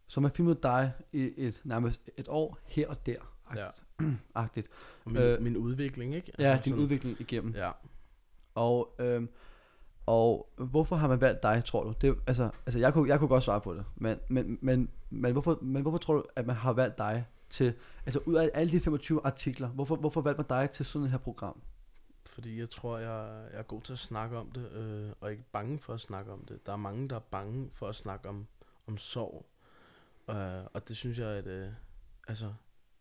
så man filmede dig i et, nærmest et år her og der, Ja. agtigt. Og min, Øh, øh, min udvikling, ikke? Ja, din sådan- udvikling igennem. Ja. Og, øhm, og hvorfor har man valgt dig, tror du? Det, altså, altså jeg, kunne, jeg kunne godt svare på det, men, men, men, men, hvorfor, men hvorfor tror du, at man har valgt dig til, altså ud af alle de 25 artikler, hvorfor, hvorfor valgte man dig til sådan et her program? Fordi jeg tror, jeg, jeg er god til at snakke om det, øh, og ikke bange for at snakke om det. Der er mange, der er bange for at snakke om, om sorg. Øh, og det synes jeg, at øh, altså,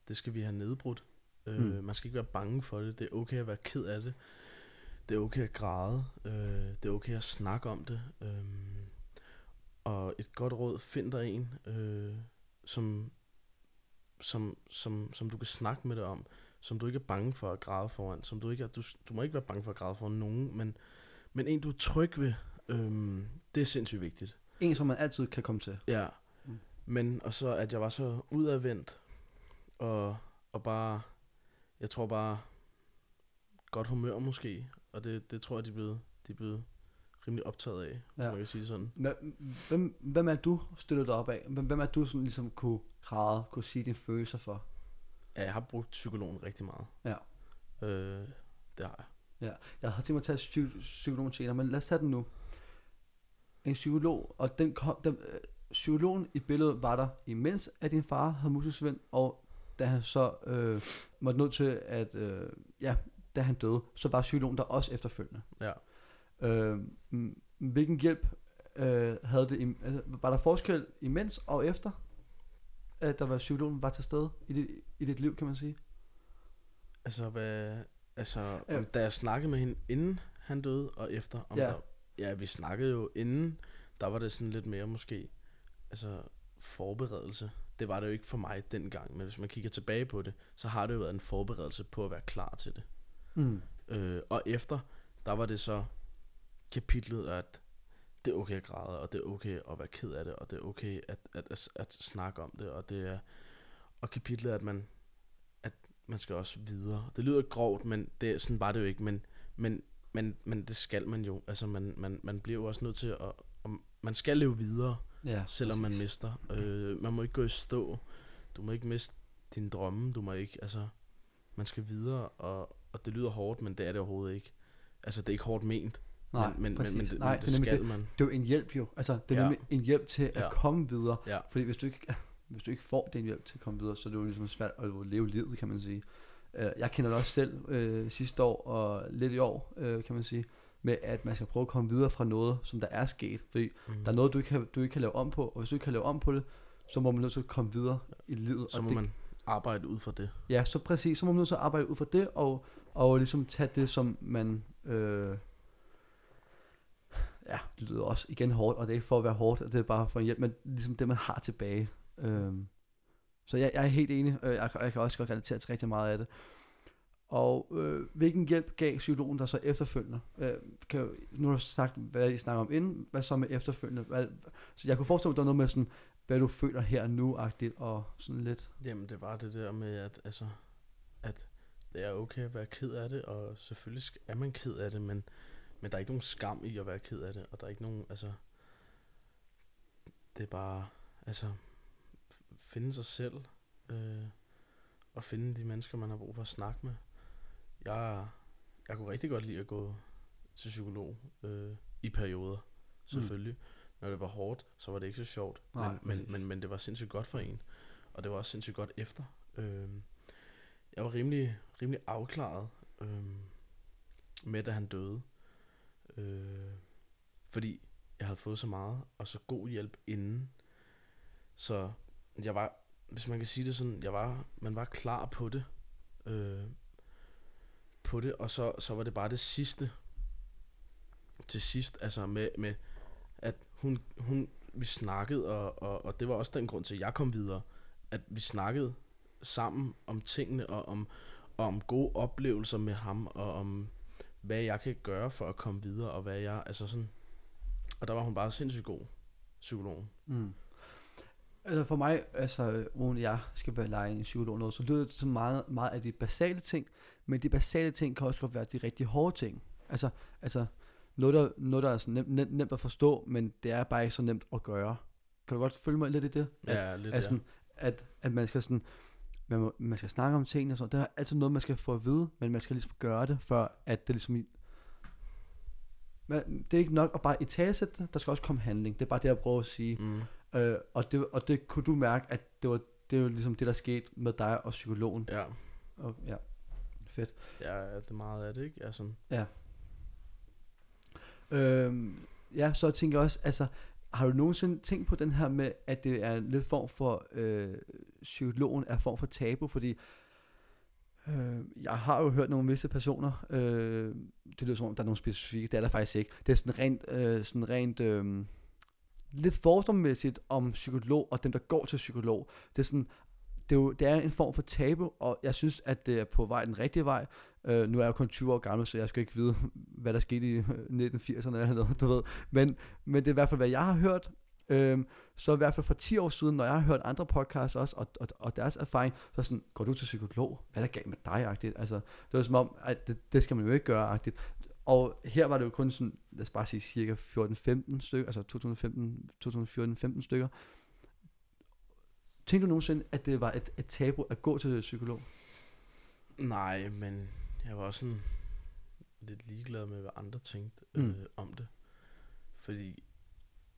det skal vi have nedbrudt. Øh, Mm. Man skal ikke være bange for det. Det er okay at være ked af det. Det er okay at græde. Øh, det er okay at snakke om det. Øh, og et godt råd, find dig en, øh, som, som, som, som du kan snakke med det om som du ikke er bange for at græde foran, som du ikke er, du, du må ikke være bange for at græde foran nogen, men, men en du er tryg ved, øhm, det er sindssygt vigtigt. En, som man altid kan komme til. Ja. Mm. Men, og så at jeg var så udadvendt, og, og bare, jeg tror bare, godt humør måske, og det, det tror jeg, de er blevet, de er blevet rimelig optaget af, ja. Ja. man kan sige sådan. Hvem, hvem er du støttet dig op af? Hvem, hvem er du sådan ligesom kunne græde, kunne sige dine følelser for? Ja, jeg har brugt psykologen rigtig meget. Ja. Øh, det har jeg. Jeg har tænkt mig at tage psy- psykologen senere, men lad os tage den nu. En psykolog, og den kom, den, øh, psykologen i billedet var der, imens at din far havde muskelsvind, og da han så øh, måtte nødt til at, øh, ja, da han døde, så var psykologen der også efterfølgende. Ja. Øh, hvilken hjælp øh, havde det, im- altså, var der forskel imens og efter, at der var psykologen var til stede i dit, i dit liv, kan man sige? Altså, hvad, altså Ja. om, da jeg snakkede med hende, inden han døde, og efter, om Ja. der, ja, vi snakkede jo inden, der var det sådan lidt mere måske, altså forberedelse. Det var det jo ikke for mig dengang, men hvis man kigger tilbage på det, så har det jo været en forberedelse på at være klar til det. Mm. Øh, og efter, der var det så kapitlet, at det er okay at græde, og det er okay at være ked af det, og det er okay at, at, at, at snakke om det, og det er, og kapitlet, at man, at man skal også videre. Det lyder grovt, men det, er- sådan var det jo ikke, men, men, men, men det skal man jo. Altså, man, man, man bliver jo også nødt til at, at man skal leve videre, Ja, selvom man præcis. mister. Øh, man må ikke gå i stå. Du må ikke miste dine drømme. Du må ikke, altså, man skal videre, og, og det lyder hårdt, men det er det overhovedet ikke. Altså, det er ikke hårdt ment, Nej, men, men, præcis. men, men det, Nej, det, er nemlig skal man. det er jo en hjælp jo. Altså, det er Ja. en hjælp til at Ja. ja. komme videre. Ja. Fordi hvis du ikke, hvis du ikke får den hjælp til at komme videre, så er det jo ligesom svært at leve livet, kan man sige. Øh, Jeg kender det også selv øh, sidste år og lidt i år, øh, kan man sige, med at man skal prøve at komme videre fra noget, som der er sket. Fordi Mm. der er noget, du ikke, kan, du ikke kan lave om på, og hvis du ikke kan lave om på det, så må man nødt til at komme videre i livet. Så og må det, man arbejde ud fra det. Ja, så præcis. Så må man nødt til at arbejde ud fra det, og, og ligesom tage det, som man... Øh, ja, det lyder også igen hårdt, og det er ikke for at være hårdt, og det er bare for en hjælp, men ligesom det, man har tilbage. Øh, så jeg, jeg er helt enig, og jeg, jeg kan også godt relatere til rigtig meget af det. Og øh, hvilken hjælp gav psykologen der så efterfølgende? Øh, kan, jo- nu har du sagt, hvad I snakker om inden, hvad så med efterfølgende? Hvad, så jeg kunne forestille mig, at der var noget med sådan, hvad du føler her nu-agtigt, og sådan lidt. Jamen, det var det der med, at, altså, at det er okay at være ked af det, og selvfølgelig er man ked af det, men, men der er ikke nogen skam i at være ked af det, og der er ikke nogen, altså, det er bare, altså, finde sig selv, øh, og finde de mennesker, man har brug for at snakke med. Jeg, jeg kunne rigtig godt lide at gå til psykolog øh, i perioder, selvfølgelig. Mm. Når det var hårdt, så var det ikke så sjovt, Nej, men, men, men, men det var sindssygt godt for en, og det var også sindssygt godt efter. Øh, jeg var rimelig, rimelig afklaret øh, med, da han døde. Øh, fordi jeg havde fået så meget, og så god hjælp inden. Så jeg var, hvis man kan sige det sådan, jeg var, man var klar på det. Øh, på det, og så, så var det bare det sidste. Til sidst, altså med, med at hun, hun, vi snakkede, og, og, og det var også den grund til, at jeg kom videre, at vi snakkede sammen om tingene, og om, og om gode oplevelser med ham, og om, hvad jeg kan gøre for at komme videre, og hvad jeg, altså sådan, og der var hun bare sindssygt god, psykologen. Mm. Altså for mig, altså uden jeg skal være lege en psykolog noget, så lyder det så meget, meget af de basale ting, men de basale ting kan også godt være de rigtig hårde ting. Altså, altså noget, der, noget, der er sådan nemt, nemt, nemt at forstå, men det er bare ikke så nemt at gøre. Kan du godt følge mig lidt i det? At, Ja, lidt, at, sådan, at, at man skal sådan, man, må, man skal snakke om tingene og sådan, det er altid noget, man skal få at vide, men man skal ligesom gøre det, før at det ligesom, men det er ikke nok at bare i talesætte det, der skal også komme handling. Det er bare det, jeg prøver at sige. ja. Mm. Øh, og, det, og det kunne du mærke, at det var, det var ligesom det, der skete med dig og psykologen. Ja, Og, ja, fedt. ja, det er meget af det, ikke? Ja, sådan. Øhm, ja, så tænker jeg også, altså, har du nogensinde tænkt på den her med, at det er en lidt form for, øh, psykologen er form for tabu, fordi øh, jeg har jo hørt nogle visse personer, øh, det lyder som om, der er nogle specifikke, det er der faktisk ikke, det er sådan rent, øh, sådan rent øh, lidt fordommæssigt om psykolog og dem, der går til psykolog. Det er sådan, det er, jo, det er en form for tabu, og jeg synes, at det er på vej den rigtige vej. Øh, nu er jeg kun 20 år gammel, så jeg skal ikke vide, hvad der skete i øh, 1980'erne eller noget, du ved. Men, men det er i hvert fald, hvad jeg har hørt. Øhm, så i hvert fald for 10 år siden, når jeg har hørt andre podcasts også, og, og, og deres erfaring, så er sådan, går du til psykolog? Hvad er der galt med dig, agtigt? Altså, det var som om, at det, det skal man jo ikke gøre, agtigt. Og her var det jo kun sådan, lad os bare sige cirka 14-15 stykker, altså 2015, 2014-15 stykker. Tænkte du nogensinde, at det var et, et tabu at gå til psykolog? Nej, men jeg var også sådan lidt ligeglad med, hvad andre tænkte Mm. øh, om det. Fordi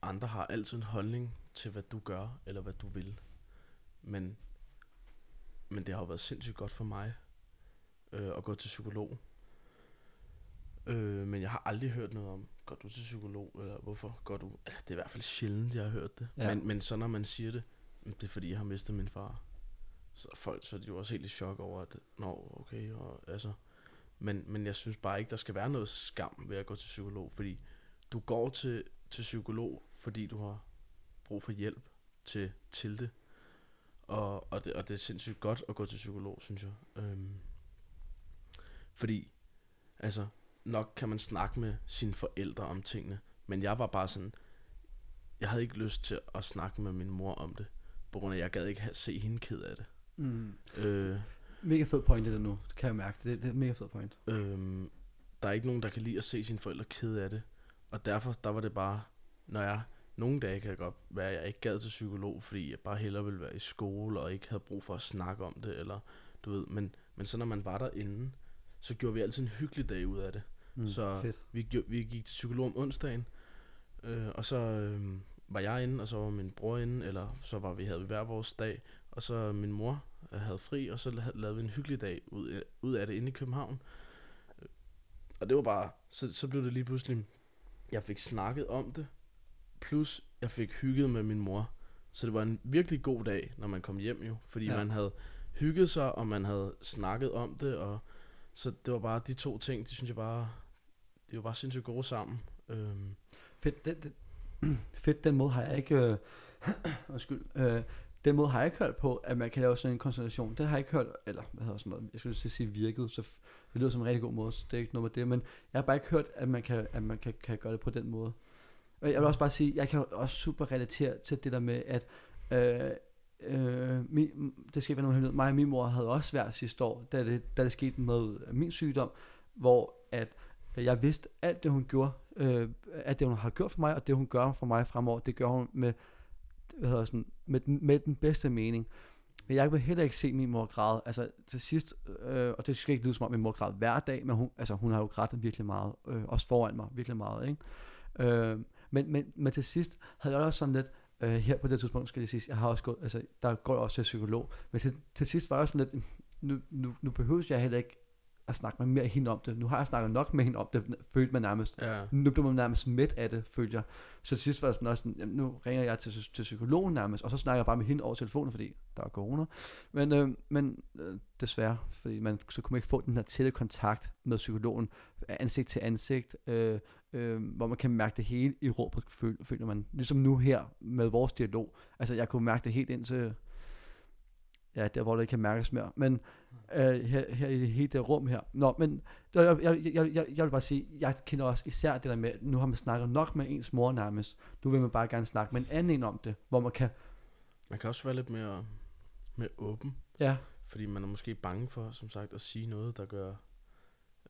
andre har altid en holdning til, hvad du gør, eller hvad du vil. Men, men det har jo været sindssygt godt for mig øh, at gå til psykolog. Øh, men jeg har aldrig hørt noget om, går du til psykolog, eller hvorfor går du? Eller det er i hvert fald sjældent, jeg har hørt det. Ja. Men, men så når man siger det, "Mm, det er fordi, jeg har mistet min far. Så folk, så er de jo også helt i chok over, at, nå, okay, og altså. Men, men jeg synes bare ikke, der skal være noget skam ved at gå til psykolog, fordi du går til, til psykolog, fordi du har brug for hjælp til, til det. Og, og, det. og det er sindssygt godt at gå til psykolog, synes jeg. Øhm, fordi, altså, nok kan man snakke med sine forældre om tingene, men jeg var bare sådan, jeg havde ikke lyst til at snakke med min mor om det, på grund af, at jeg gad ikke have, se hende ked af det. Mm. Øh, Mega fed point det nu, det kan jeg mærke. Det, det er mega fed point. Øhm, der er ikke nogen, der kan lide at se sine forældre kede af det. Og derfor, der var det bare, når jeg, nogle dage kan det godt være, at jeg ikke gad til psykolog, fordi jeg bare hellere ville være i skole, og ikke havde brug for at snakke om det, eller du ved, men, men så når man var derinde, så gjorde vi altid en hyggelig dag ud af det. Mm. Så Fedt. vi, vi gik til psykolog om onsdagen, øh, og så øh, var jeg inde, og så var min bror inde, eller så var vi, havde vi hver vores dag, og så min mor øh, havde fri, og så la- lavede vi en hyggelig dag ud, af- ud af det inde i København. Øh, Og det var bare, så, så blev det lige pludselig, jeg fik snakket om det, plus jeg fik hygget med min mor. Så det var en virkelig god dag, når man kom hjem jo, fordi ja. man havde hygget sig, og man havde snakket om det, og så det var bare de to ting, de synes jeg bare, de var bare sindssygt gode sammen. Øhm, Fedt, den, den, fedt, den måde har jeg ikke, øh, undskyld, øh, den måde har jeg ikke hørt på, at man kan lave sådan en konstellation. Det har jeg ikke hørt, eller hvad hedder sådan noget, jeg skulle til sige virket, så det lyder som en rigtig god måde, så det er ikke noget med det, men jeg har bare ikke hørt, at man kan, at man kan, kan gøre det på den måde. Og jeg vil også bare sige, jeg kan også super relatere til det der med, at øh, øh, min, det skal ikke være nogen hemmelighed, mig og min mor havde også været sidste år, da det, da det skete med øh, min sygdom, hvor at jeg vidste alt det hun gjorde, øh, at det hun har gjort for mig, og det hun gør for mig fremover, det gør hun med, hvad hedder sådan, med, den, med den bedste mening. Men jeg vil heller ikke se min mor græde. Altså til sidst, øh, og det skal ikke lyde som om min mor græd hver dag, men hun, altså, hun har jo grædt virkelig meget, øh, også foran mig virkelig meget. Ikke? Øh, men, men, men til sidst havde jeg også sådan lidt, øh, her på det tidspunkt skal jeg sige, jeg har også gået, altså der går jeg også til psykolog, men til, til sidst var jeg sådan lidt, hm, nu, nu, nu behøver jeg heller ikke at snakke med mere hende om det. Nu har jeg snakket nok med hende om det, følte man nærmest. ja. Nu blev man nærmest midt af det, følte jeg. Så til sidst var det sådan også sådan, jamen, nu ringer jeg til, til psykologen nærmest, og så snakker jeg bare med hende over telefonen, fordi der er corona. Men, øh, men øh, desværre, fordi man så kunne man ikke få den her tætte kontakt med psykologen, ansigt til ansigt, øh, øh, hvor man kan mærke det hele i føl, føler man. Ligesom nu her med vores dialog. Altså jeg kunne mærke det helt ind til, ja, der hvor det ikke kan mærkes mere. Men øh, her, her i hele det rum her. Nå, men jeg, jeg, jeg, jeg, jeg vil bare sige, jeg kender også især det der med, nu har man snakket nok med ens mor nærmest. Nu vil man bare gerne snakke med en anden en om det, hvor man kan, Man kan også være lidt mere, mere åben, ja, fordi man er måske bange for, som sagt, at sige noget, der gør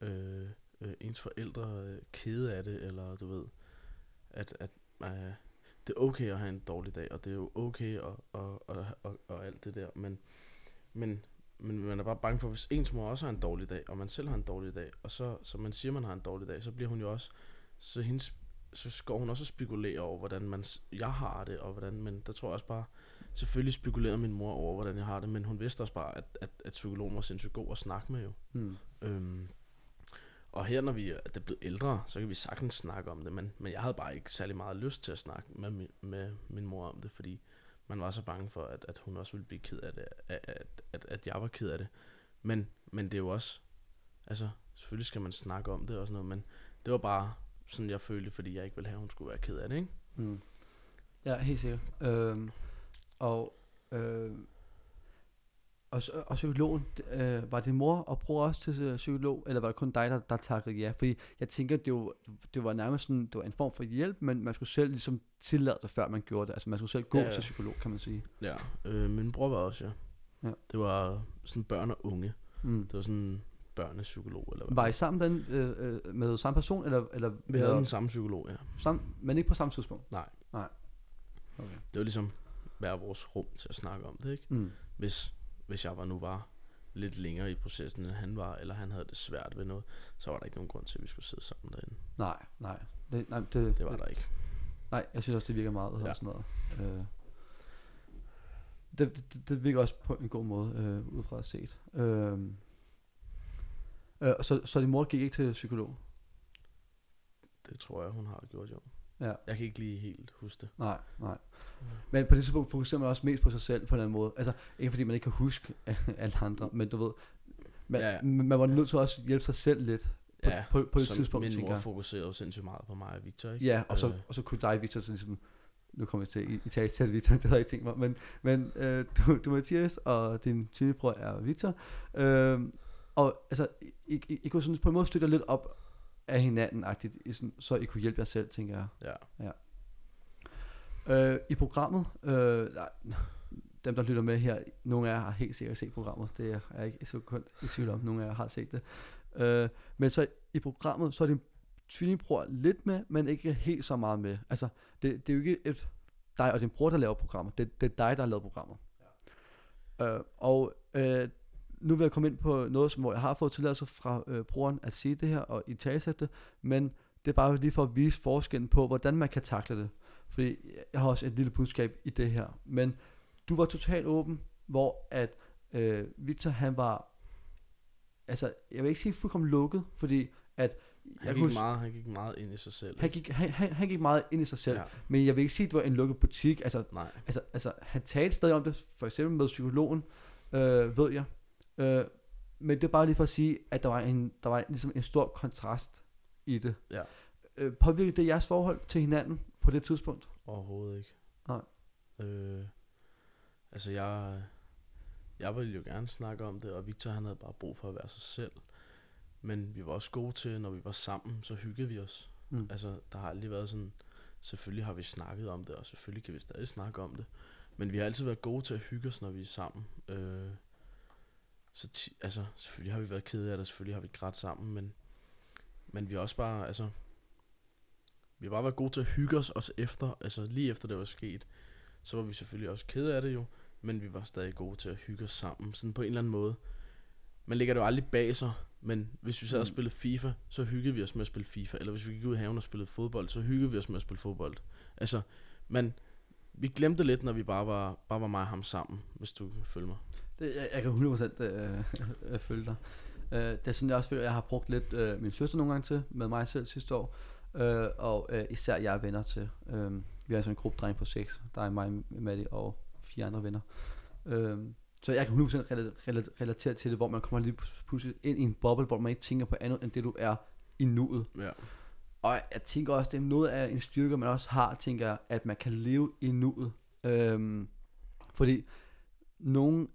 øh, øh, ens forældre øh, kede af det, eller du ved, at, at øh, det er okay at have en dårlig dag, og det er jo okay og, og, og, og, og alt det der, men, men, men man er bare bange for, hvis ens mor også har en dårlig dag, og man selv har en dårlig dag, og så, så man siger, man har en dårlig dag, så bliver hun jo også, så hendes så går hun også og spekulerer over, hvordan man, jeg har det, og hvordan, men der tror jeg også bare, selvfølgelig spekulerede min mor over, hvordan jeg har det, men hun vidste også bare, at, at, at psykologen var sindssygt god at snakke med jo. hmm. Øhm, og her, når vi er er blevet ældre, så kan vi sagtens snakke om det, men, men jeg havde bare ikke særlig meget lyst til at snakke med, min- med min mor om det, fordi man var så bange for, at, at hun også ville blive ked af det, at, at, at, at jeg var ked af det. Men, men det er jo også, altså selvfølgelig skal man snakke om det og sådan noget, men det var bare sådan, jeg følte, fordi jeg ikke ville have, at hun skulle være ked af det, ikke? Mm. Ja, helt sikkert. Øhm, og, øhm, og, og psykologen, øh, var din mor og bror også til øh, psykolog, eller var det kun dig, der, der takkede ja? Fordi jeg tænker, det var, det var nærmest sådan, det var en form for hjælp, men man skulle selv ligesom tillade det, før man gjorde det. Altså man skulle selv gå Ja, til psykolog, kan man sige. Ja, øh, min bror var også, ja. Ja. Det var sådan børn og unge. Mm. Det var sådan børnepsykolog. Eller hvad. Var I sammen den, øh, øh, med samme person, eller, eller Vi havde eller den samme psykolog, ja. samme, men ikke på samme tidspunkt? Nej. Nej. Okay. Det var ligesom hver vores rum til at snakke om det, ikke? Mm. Hvis, hvis jeg var nu var lidt længere i processen, end han var, eller han havde det svært ved noget, så var der ikke nogen grund til, at vi skulle sidde sammen derinde. Nej, nej. Det, nej, det, Det var der ikke. Nej, jeg synes også, det virker meget hedder Ja. sådan noget. Øh, det, det, det virker også på en god måde, øh, ud fra at set. Øh, øh, så, så din mor gik ikke til psykolog? Det tror jeg, hun har gjort, jo. Ja. Jeg kan ikke lige helt huske det. Nej, nej. Men på det tidspunkt fokuserer man også mest på sig selv på en eller anden måde. Altså, ikke fordi man ikke kan huske alle andre, men du ved, man, Ja, ja, man var nødt til også at hjælpe sig selv lidt på, Ja, på, på et så tidspunkt, min mor jeg. fokuserede jo sindssygt meget på mig og Victor, ikke? Ja, og så, Øh, og så kunne dig, Victor, så ligesom, nu kommer vi til i, i tale selv, Victor, det havde jeg ikke tænkt mig, men, men øh, du, du er Mathias, og din tvillingebror er Victor, øh, og altså, I, I, I kunne sådan på en måde støtte lidt op af hinanden, i sådan, så I kunne hjælpe jer selv, tænker jeg. Ja. Øh, I programmet, øh, nej, dem der lytter med her, nogle af jer har helt sikkert set programmet, det er jeg ikke så kun i tvivl om, nogle af jer har set det. Øh, men så i programmet, så er din tvillingbror lidt med, men ikke helt så meget med. Altså, det, det er jo ikke et, dig og din bror, der laver programmet, det, det er dig, der har lavet programmet. Ja. Øh, og øh, nu vil jeg komme ind på noget, som, hvor jeg har fået tilladelse fra øh, broren at sige det her, og i talsætte men det er bare lige for at vise forskellen på, hvordan man kan takle det. Fordi jeg har også et lille budskab i det her. Men du var totalt åben, hvor at øh, Victor han var, altså jeg vil ikke sige fuldkommen lukket, fordi at Han kunne gik, s- meget, han gik meget ind i sig selv. han gik, han, han, han gik meget ind i sig selv. Ja. Men jeg vil ikke sige, at det var en lukket butik. Altså, Nej. altså, altså han talte stadig om det, for eksempel med psykologen, øh, ved jeg. Øh, men det er bare lige for at sige, at der var en, der var ligesom en stor kontrast i det. Ja. Øh, påvirkede det jeres forhold til hinanden på det tidspunkt? Overhovedet ikke. Nej. Øh, altså jeg, jeg ville jo gerne snakke om det, og Victor han havde bare brug for at være sig selv. Men vi var også gode til, når vi var sammen, så hyggede vi os. Mm. Altså, der har aldrig været sådan, selvfølgelig har vi snakket om det, og selvfølgelig kan vi stadig snakke om det. Men vi har altid været gode til at hygge os, når vi er sammen. Øh, så ti, altså, selvfølgelig har vi været kede af det, selvfølgelig har vi grædt sammen, men, men vi har også bare, altså, vi har bare været gode til at hygge os også efter, altså lige efter det var sket. Så var vi selvfølgelig også kede af det jo, men vi var stadig gode til at hygge os sammen, sådan på en eller anden måde. Man lægger det jo aldrig bag sig, men hvis vi sad og Mm. spillede FIFA, så hyggede vi os med at spille FIFA. Eller hvis vi gik ud i haven og spillede fodbold, så hyggede vi os med at spille fodbold. Altså, men vi glemte lidt, når vi bare var, bare var mig og ham sammen, hvis du kan følge mig. Det, jeg, jeg kan 100% øh, øh, følge dig. Øh, det er sådan, jeg også føler, jeg har brugt lidt øh, min søster nogle gange til, med mig selv sidste år. Øh, og øh, især jeg er venner til. Øh, vi er sådan en gruppe dreng på seks. Der er mig, Maddie og fire andre venner. Øh, så jeg kan 100% rela- rela- relatere til det, hvor man kommer lige pludselig ind i en boble, hvor man ikke tænker på andet, end det du er i nuet. Ja. Og jeg tænker også, det er noget af en styrke, man også har, tænker at man kan leve i nuet. Øhm, fordi nogen,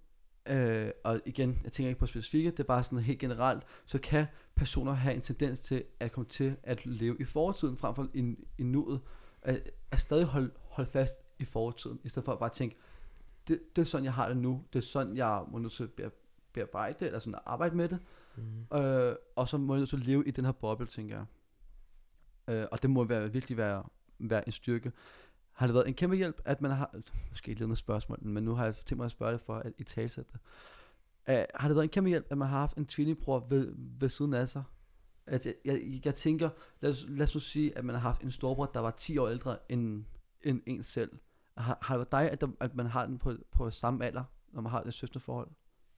øh, og igen, jeg tænker ikke på specifikke, det er bare sådan helt generelt, så kan personer have en tendens til at komme til at leve i fortiden, frem for i, i nuet. At, at stadig holde, holde fast i fortiden, i stedet for at bare tænke, det, det er sådan, jeg har det nu, det er sådan, jeg må nødt til at bear- bearbejde det, eller sådan at arbejde med det. Mm. Øh, og så må jeg nødt til at leve i den her boble, tænker jeg. Øh, og det må være, virkelig være, være en styrke. Har det været en kæmpe hjælp, at man har... Måske et lidt spørgsmål, men nu har jeg tænkt mig at spørge det for at i talsætte det. Uh, har det været en kæmpe hjælp, at man har haft en tvillingbror ved, ved siden af sig? At jeg, jeg, jeg tænker, lad os, lad os nu sige, at man har haft en storbror, der var 10 år ældre end, end en selv. Har, har det været dig, at, der, at man har den på, på samme alder, når man har et søstende forhold?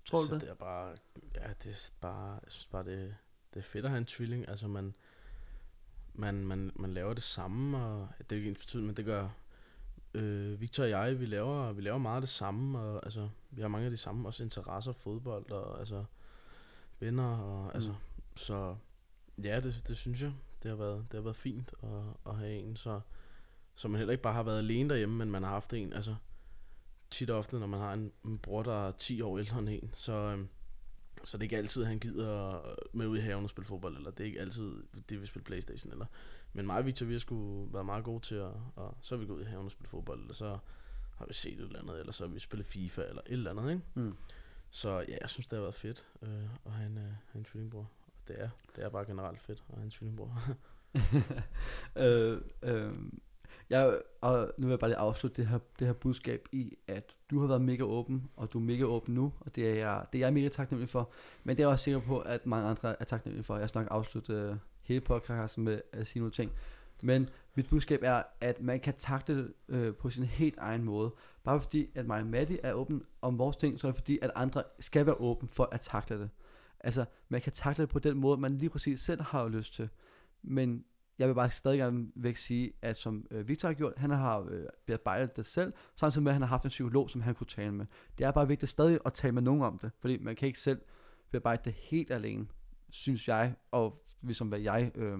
Tror du så det? det er bare, ja, det er bare, jeg synes bare, det, det er fedt at have en tvilling. Altså, man, man, man, man laver det samme, og det er jo ikke ens betydning, men det gør øh, Victor og jeg, vi laver, vi laver meget af det samme, og altså, vi har mange af de samme også interesser, fodbold, og altså, venner, og altså, så ja, det, det synes jeg, det har været, det har været fint at, at have en, så, så man heller ikke bare har været alene derhjemme, men man har haft en, altså, tit og ofte, når man har en, en bror, der er 10 år ældre end en, så, øhm, så det er ikke altid, han gider med ud i haven og spille fodbold, eller det er ikke altid, det vi spille Playstation, eller. Men mig og Victor, vi har sgu været meget gode til at, og så er vi gået ud i haven og spille fodbold, eller så har vi set et eller andet, eller så har vi spillet FIFA, eller et eller andet, ikke? Mm. så ja, jeg synes, det har været fedt øh, at have en, øh, have en tvillingbror. Og det er, det er bare generelt fedt at have en tvillingbror. øh, øh, jeg, og nu vil jeg bare lige afslutte det her, det her budskab i, at du har været mega åben, og du er mega åben nu, og det er jeg, det er jeg mega taknemmelig for. Men det er jeg også sikker på, at mange andre er taknemmelige for. Jeg skal nok afslutte øh, hele podcasten med at sige nogle ting. Men mit budskab er, at man kan takle det øh, på sin helt egen måde. Bare fordi, at mig og Maddie er åben om vores ting, så er det fordi, at andre skal være åben for at takle det. Altså, man kan takle det på den måde, man lige præcis selv har lyst til. Men jeg vil bare stadig gerne væk sige, at som øh, Victor har gjort, han har øh, bearbejdet det selv, samtidig med, at han har haft en psykolog, som han kunne tale med. Det er bare vigtigt stadig at tale med nogen om det, fordi man kan ikke selv bearbejde det helt alene, synes jeg, og ligesom hvad jeg øh,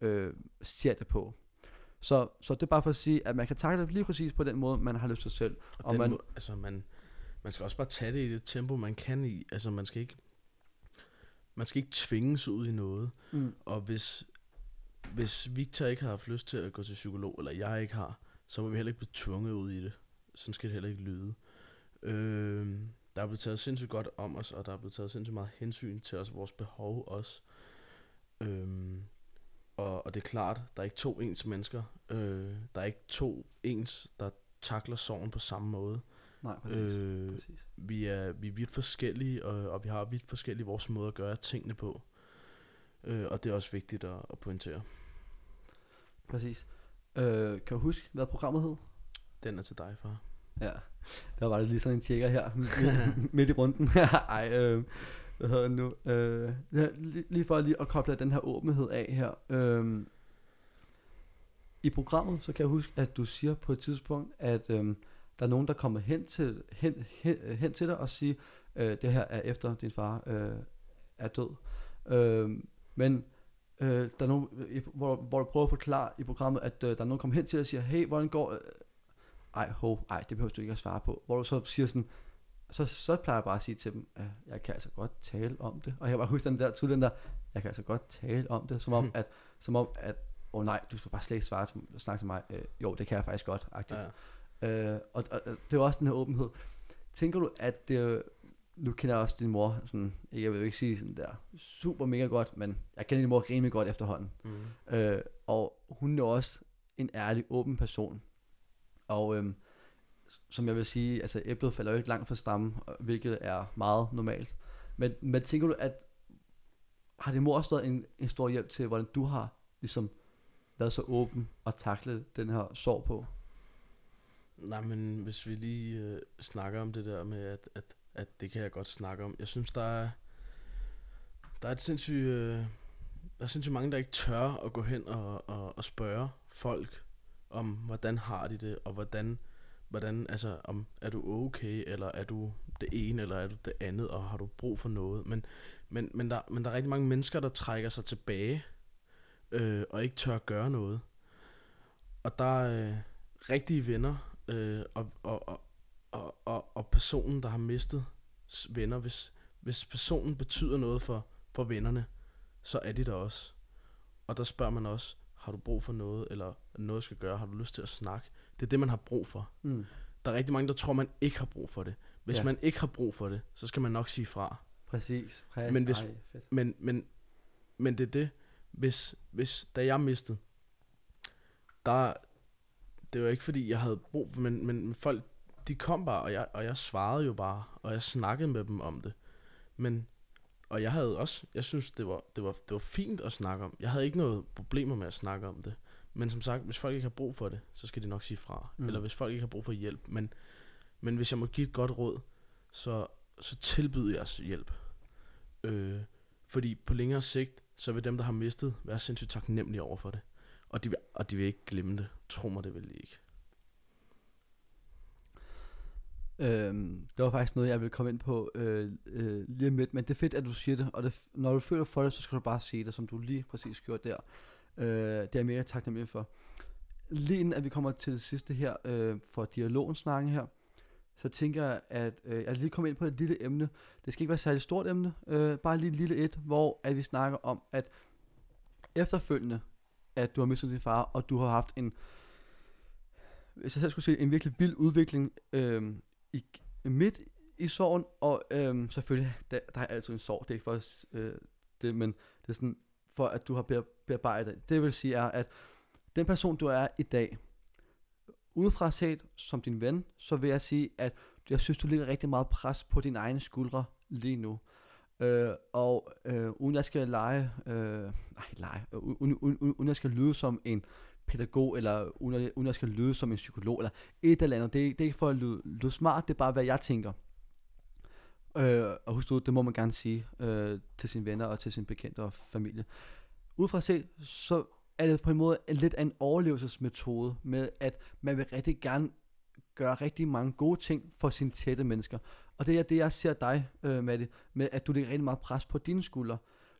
øh, ser det på. Så, så det er bare for at sige, at man kan takle det lige præcis på den måde, man har lyst til selv. Og, Og man- må, altså man, man skal også bare tage det i det tempo, man kan i. Altså man skal ikke, man skal ikke tvinges ud i noget. Mm. Og hvis, hvis Victor ikke har haft lyst til at gå til psykolog, eller jeg ikke har, så må vi heller ikke blive tvunget ud i det. Sådan skal det heller ikke lyde. Øh, der er blevet taget sindssygt godt om os, og der er blevet taget sindssygt meget hensyn til os, vores behov også. Øhm, og, og det er klart, der er ikke to ens mennesker. Øh, der er ikke to ens, der takler sorgen på samme måde. Nej, præcis. Øh. Præcis. vi, er, vi er vidt forskellige, og, og vi har vidt forskellige vores måde at gøre tingene på. Øh, og det er også vigtigt at, at pointere. præcis. Øh, kan du huske, hvad programmet hed? Den er til dig, far. Ja, der var det lige sådan en tjekker her midt, midt i runden. Ej, øh, hvad hedder det nu? Øh, ja, lige, lige for lige at koble den her åbenhed af her. Øh, I programmet, så kan jeg huske, at du siger på et tidspunkt, at øh, der er nogen, der kommer hen til, hen, hen, hen til dig og siger, øh, det her er efter din far øh, er død. Øh, men øh, der er nogen, i- hvor, hvor du prøver at forklare i programmet, at øh, der er nogen, der kommer hen til dig og siger, hey, hvordan går, øh, ej, ho, ej, det behøver du ikke at svare på. Hvor du så siger sådan, så, så plejer jeg bare at sige til dem, at jeg kan altså godt tale om det. Og jeg bare huske den der tydeligt, den der, jeg kan altså godt tale om det, som om, at, som om, at, åh oh, nej, du skal bare slet ikke svare til, snakke til mig. Øh, jo, det kan jeg faktisk godt, agtigt. Ja. Øh, og, og, og det er også den her åbenhed. Tænker du, at det, nu kender jeg også din mor, sådan, jeg vil jo ikke sige sådan der, super mega godt, men jeg kender din mor rimelig godt efterhånden. Mm. Øh, og hun er også en ærlig, åben person. Og øhm, som jeg vil sige, altså æblet falder jo ikke langt fra stammen, hvilket er meget normalt. Men, men tænker du, at har din mor også været en, en stor hjælp til, hvordan du har ligesom været så åben og taklet den her sorg på? Nej, men hvis vi lige øh, snakker om det der med, at, at, at det kan jeg godt snakke om. Jeg synes, der er, der er et sindssygt, øh, der er sindssygt mange, der ikke tør at gå hen og, og, og spørge folk om, hvordan har de det, og hvordan, hvordan, altså, om, er du okay, eller er du det ene, eller er du det andet, og har du brug for noget. Men, men, men, der, men der er rigtig mange mennesker, der trækker sig tilbage, øh, og ikke tør gøre noget. Og der er øh, rigtige venner, øh, og, og, og, og, og, og personen, der har mistet venner, hvis, hvis personen betyder noget for, for vennerne, så er de der også. Og der spørger man også, har du brug for noget, eller noget skal gøre, har du lyst til at snakke? Det er det, man har brug for. Mm. Der er rigtig mange, der tror, man ikke har brug for det. Hvis Ja. man ikke har brug for det, så skal man nok sige fra. Præcis. Præcis. Men hvis- Ej, fedt. Men, men, men det er det, hvis, hvis da jeg mistede, der, det var ikke fordi, jeg havde brug for, men, men folk, de kom bare, og jeg, og jeg svarede jo bare, og jeg snakkede med dem om det. Men, og jeg havde også, jeg synes, det var, det var, det var fint at snakke om. Jeg havde ikke noget problemer med at snakke om det. Men som sagt, hvis folk ikke har brug for det, så skal de nok sige fra. Mm. Eller hvis folk ikke har brug for hjælp. Men, men hvis jeg må give et godt råd, så, så tilbyder jeg hjælp. Øh, fordi på længere sigt, så vil dem, der har mistet, være sindssygt taknemmelige over for det. Og de, vil, og de vil ikke glemme det. Tro mig, det vil de ikke. Øhm, det var faktisk noget, jeg ville komme ind på øh, øh, lige om lidt, men det er fedt, at du siger det, og det, når du føler for det, så skal du bare sige det, som du lige præcis gjorde der. Øh, det er jeg mere taknemmelig for. Lige inden at vi kommer til det sidste her, øh, for dialogen snakke her, så tænker jeg, at øh, jeg lige kommer ind på et lille emne. Det skal ikke være et særligt stort emne, øh, bare lige et lille et, hvor at vi snakker om, at efterfølgende, at du har mistet din far, og du har haft en, hvis jeg selv skulle sige, en virkelig vild udvikling øh, i, midt i sorgen, og øh, selvfølgelig, der, der er altid en sorg, det er ikke for os, øh, det, men det er sådan, for at du har bear- bearbejdet. Det vil sige er, at den person, du er i dag, udefra set som din ven, så vil jeg sige, at jeg synes, du ligger rigtig meget pres på dine egne skuldre lige nu. Øh, og øh, uden jeg skal lege, øh, nej, lege, øh, uden, uden, uden, jeg skal lyde som en pædagog, eller uden, jeg- uden jeg skal lyde som en psykolog, eller et eller andet. Det, det er ikke for at lyde, lyde smart, det er bare, hvad jeg tænker. Øh, og husk du, det må man gerne sige øh, til sine venner og til sine bekendte og familie. Udefra set, så er det på en måde lidt af en overlevelsesmetode med, at man vil rigtig gerne gøre rigtig mange gode ting for sine tætte mennesker. Og det er det, jeg ser dig øh, med med at du lægger rigtig meget pres på dine skuldre.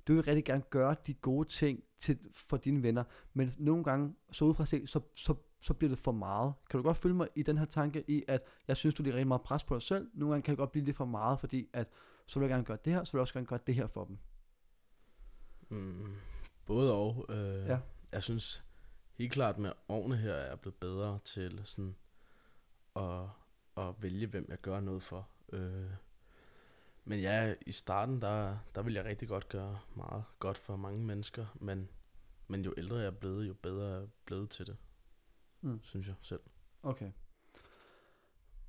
Du vil rigtig gerne gøre de gode ting til, for dine venner, men nogle gange, så udefra set, så, så, så bliver det for meget. Kan du godt følge mig i den her tanke i, at jeg synes, du lægger rigtig meget pres på dig selv. Nogle gange kan det godt blive lidt for meget, fordi at så vil jeg gerne gøre det her, så vil jeg også gerne gøre det her for dem. Mm, både og. Øh, Ja. Jeg synes helt klart med årene her er jeg blevet bedre til sådan at, at vælge, hvem jeg gør noget for. Øh, men ja, i starten, der, der vil jeg rigtig godt gøre meget godt for mange mennesker, men, men jo ældre jeg er blevet, jo bedre er jeg blevet til det, Mm. synes jeg selv. Okay.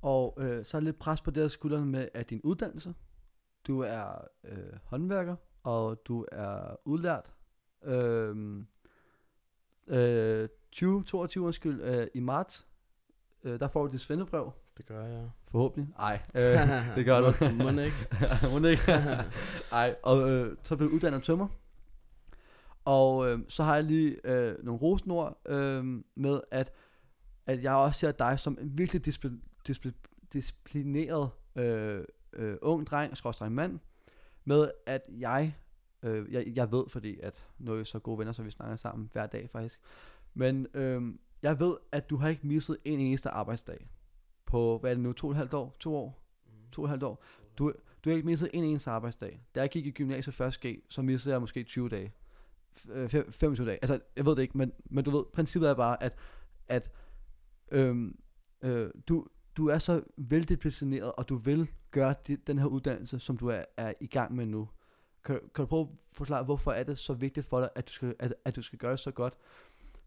Og øh, så er lidt pres på deres skuldrene med at din uddannelse. Du er øh, håndværker, og du er udlært. Øh, øh, 2022 undskyld, øh, i marts, øh, der får du dit svendebrev. Det gør jeg. Forhåbentlig. Ej, øh, det gør du. Må ikke. Må ikke? Ej, og øh, så blev du uddannet tømmer. Og øh, så har jeg lige øh, nogle rosenord øh, med, at, at jeg også ser dig som en virkelig discipl- discipl- disciplineret øh, øh, ung dreng, skråstreng mand, med at jeg, øh, jeg, jeg ved, fordi at nu er vi så gode venner, så vi snakker sammen hver dag faktisk, men øh, jeg ved, at du har ikke misset en eneste arbejdsdag på, hvad er det nu, to og et halvt år, to år, to og et halvt år. Du, du har ikke misset en eneste arbejdsdag. Da jeg gik i gymnasiet først G, så missede jeg måske 20 dage. F- øh, fem- 25 dage. Altså, jeg ved det ikke, men, men du ved, princippet er bare, at, at øhm, øh, du, du er så veldisciplineret, og du vil gøre de, den her uddannelse, som du er, er i gang med nu. Kan, kan du prøve at forklare, hvorfor er det så vigtigt for dig, at du skal, at, at du skal gøre det så godt?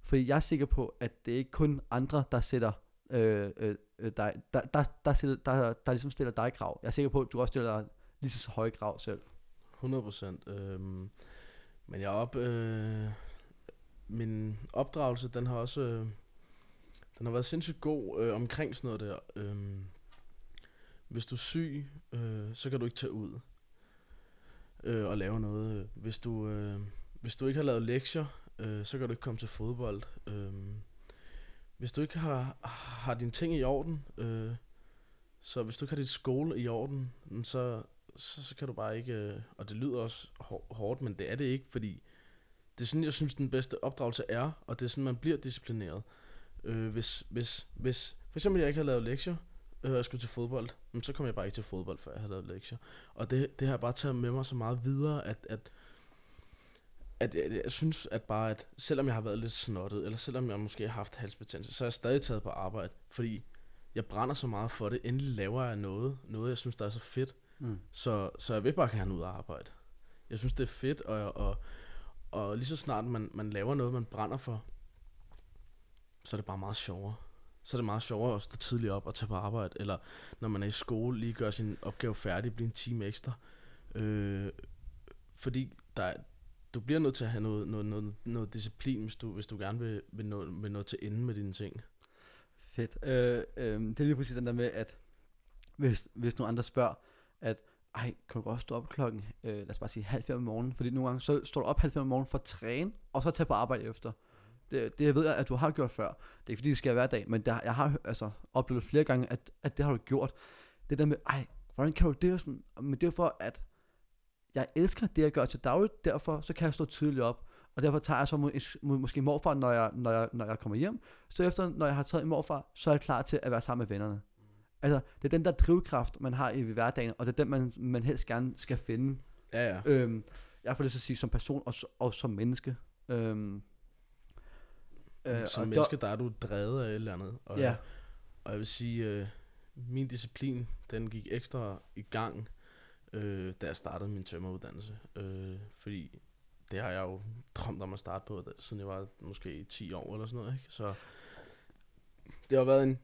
Fordi jeg er sikker på, at det er ikke kun andre, der sætter øh, øh, øh dig, der, der, der, stiller, der, der ligesom stiller dig krav. Jeg er sikker på, at du også stiller dig lige så høje krav selv. 100 procent. Øh, men jeg op... Øh, min opdragelse, den har også... Øh, den har været sindssygt god øh, omkring sådan noget der. Øhm, hvis du er syg, øh, så kan du ikke tage ud øh, og lave noget. Hvis du, øh, hvis du ikke har lavet lektier, øh, så kan du ikke komme til fodbold. Øh, hvis du ikke har, har dine ting i orden, øh, så hvis du ikke har dit skole i orden, mm, så, så, så kan du bare ikke, øh, og det lyder også hårdt, men det er det ikke, fordi det er sådan, jeg synes, den bedste opdragelse er, og det er sådan, man bliver disciplineret. Øh, hvis, hvis, hvis for eksempel jeg ikke har lavet lektier, øh, og jeg skulle til fodbold, så kommer jeg bare ikke til fodbold, før jeg har lavet lektier. Og det, det har jeg bare taget med mig så meget videre, at, at at jeg, jeg synes at bare, at selvom jeg har været lidt snottet, eller selvom jeg måske har haft halsbetændelse, så er jeg stadig taget på arbejde, fordi jeg brænder så meget for det. Endelig laver jeg noget, noget jeg synes, der er så fedt. Mm. Så, så jeg vil bare gerne ud og arbejde. Jeg synes, det er fedt, og, og, og lige så snart man, man laver noget, man brænder for, så er det bare meget sjovere. Så er det meget sjovere at stå tidligt op og tage på arbejde, eller når man er i skole, lige gøre sin opgave færdig, blive en time ekstra. Øh, fordi der, du bliver nødt til at have noget, noget, noget, noget disciplin, hvis du, hvis du gerne vil, vil, nå, vil nå til ende med dine ting. Fedt. Øh, øh, det er lige præcis den der med, at hvis, hvis nogle andre spørger, at ej, kan du også stå op klokken, øh, lad os bare sige halv fem om morgenen, fordi nogle gange så står du op halv fem om morgenen for at træne, og så tage på arbejde efter. Det, det ved jeg, at du har gjort før. Det er ikke fordi, det sker hver dag, men der, jeg har altså, oplevet flere gange, at, at det har du gjort. Det der med, ej, hvordan kan du det? Sådan, men det er for, at jeg elsker det, jeg gør til dagligt, derfor så kan jeg stå tidligt op. Og derfor tager jeg så må, må, måske morfar, når jeg, når, jeg, når jeg kommer hjem. Så efter, når jeg har taget morfar, så er jeg klar til at være sammen med vennerne. Altså, det er den der drivkraft, man har i hverdagen, og det er den, man, man helst gerne skal finde. Ja, ja. Øhm, jeg får lyst til at sige, som person og, og som menneske. Øhm, Øh, som og menneske, der er du drevet af et eller andet. Og, Ja, og jeg vil sige, øh, min disciplin, den gik ekstra i gang, øh, da jeg startede min tømmeruddannelse. Øh, fordi det har jeg jo drømt om at starte på, siden jeg var måske 10 år eller sådan noget. Ikke? Så det har været en,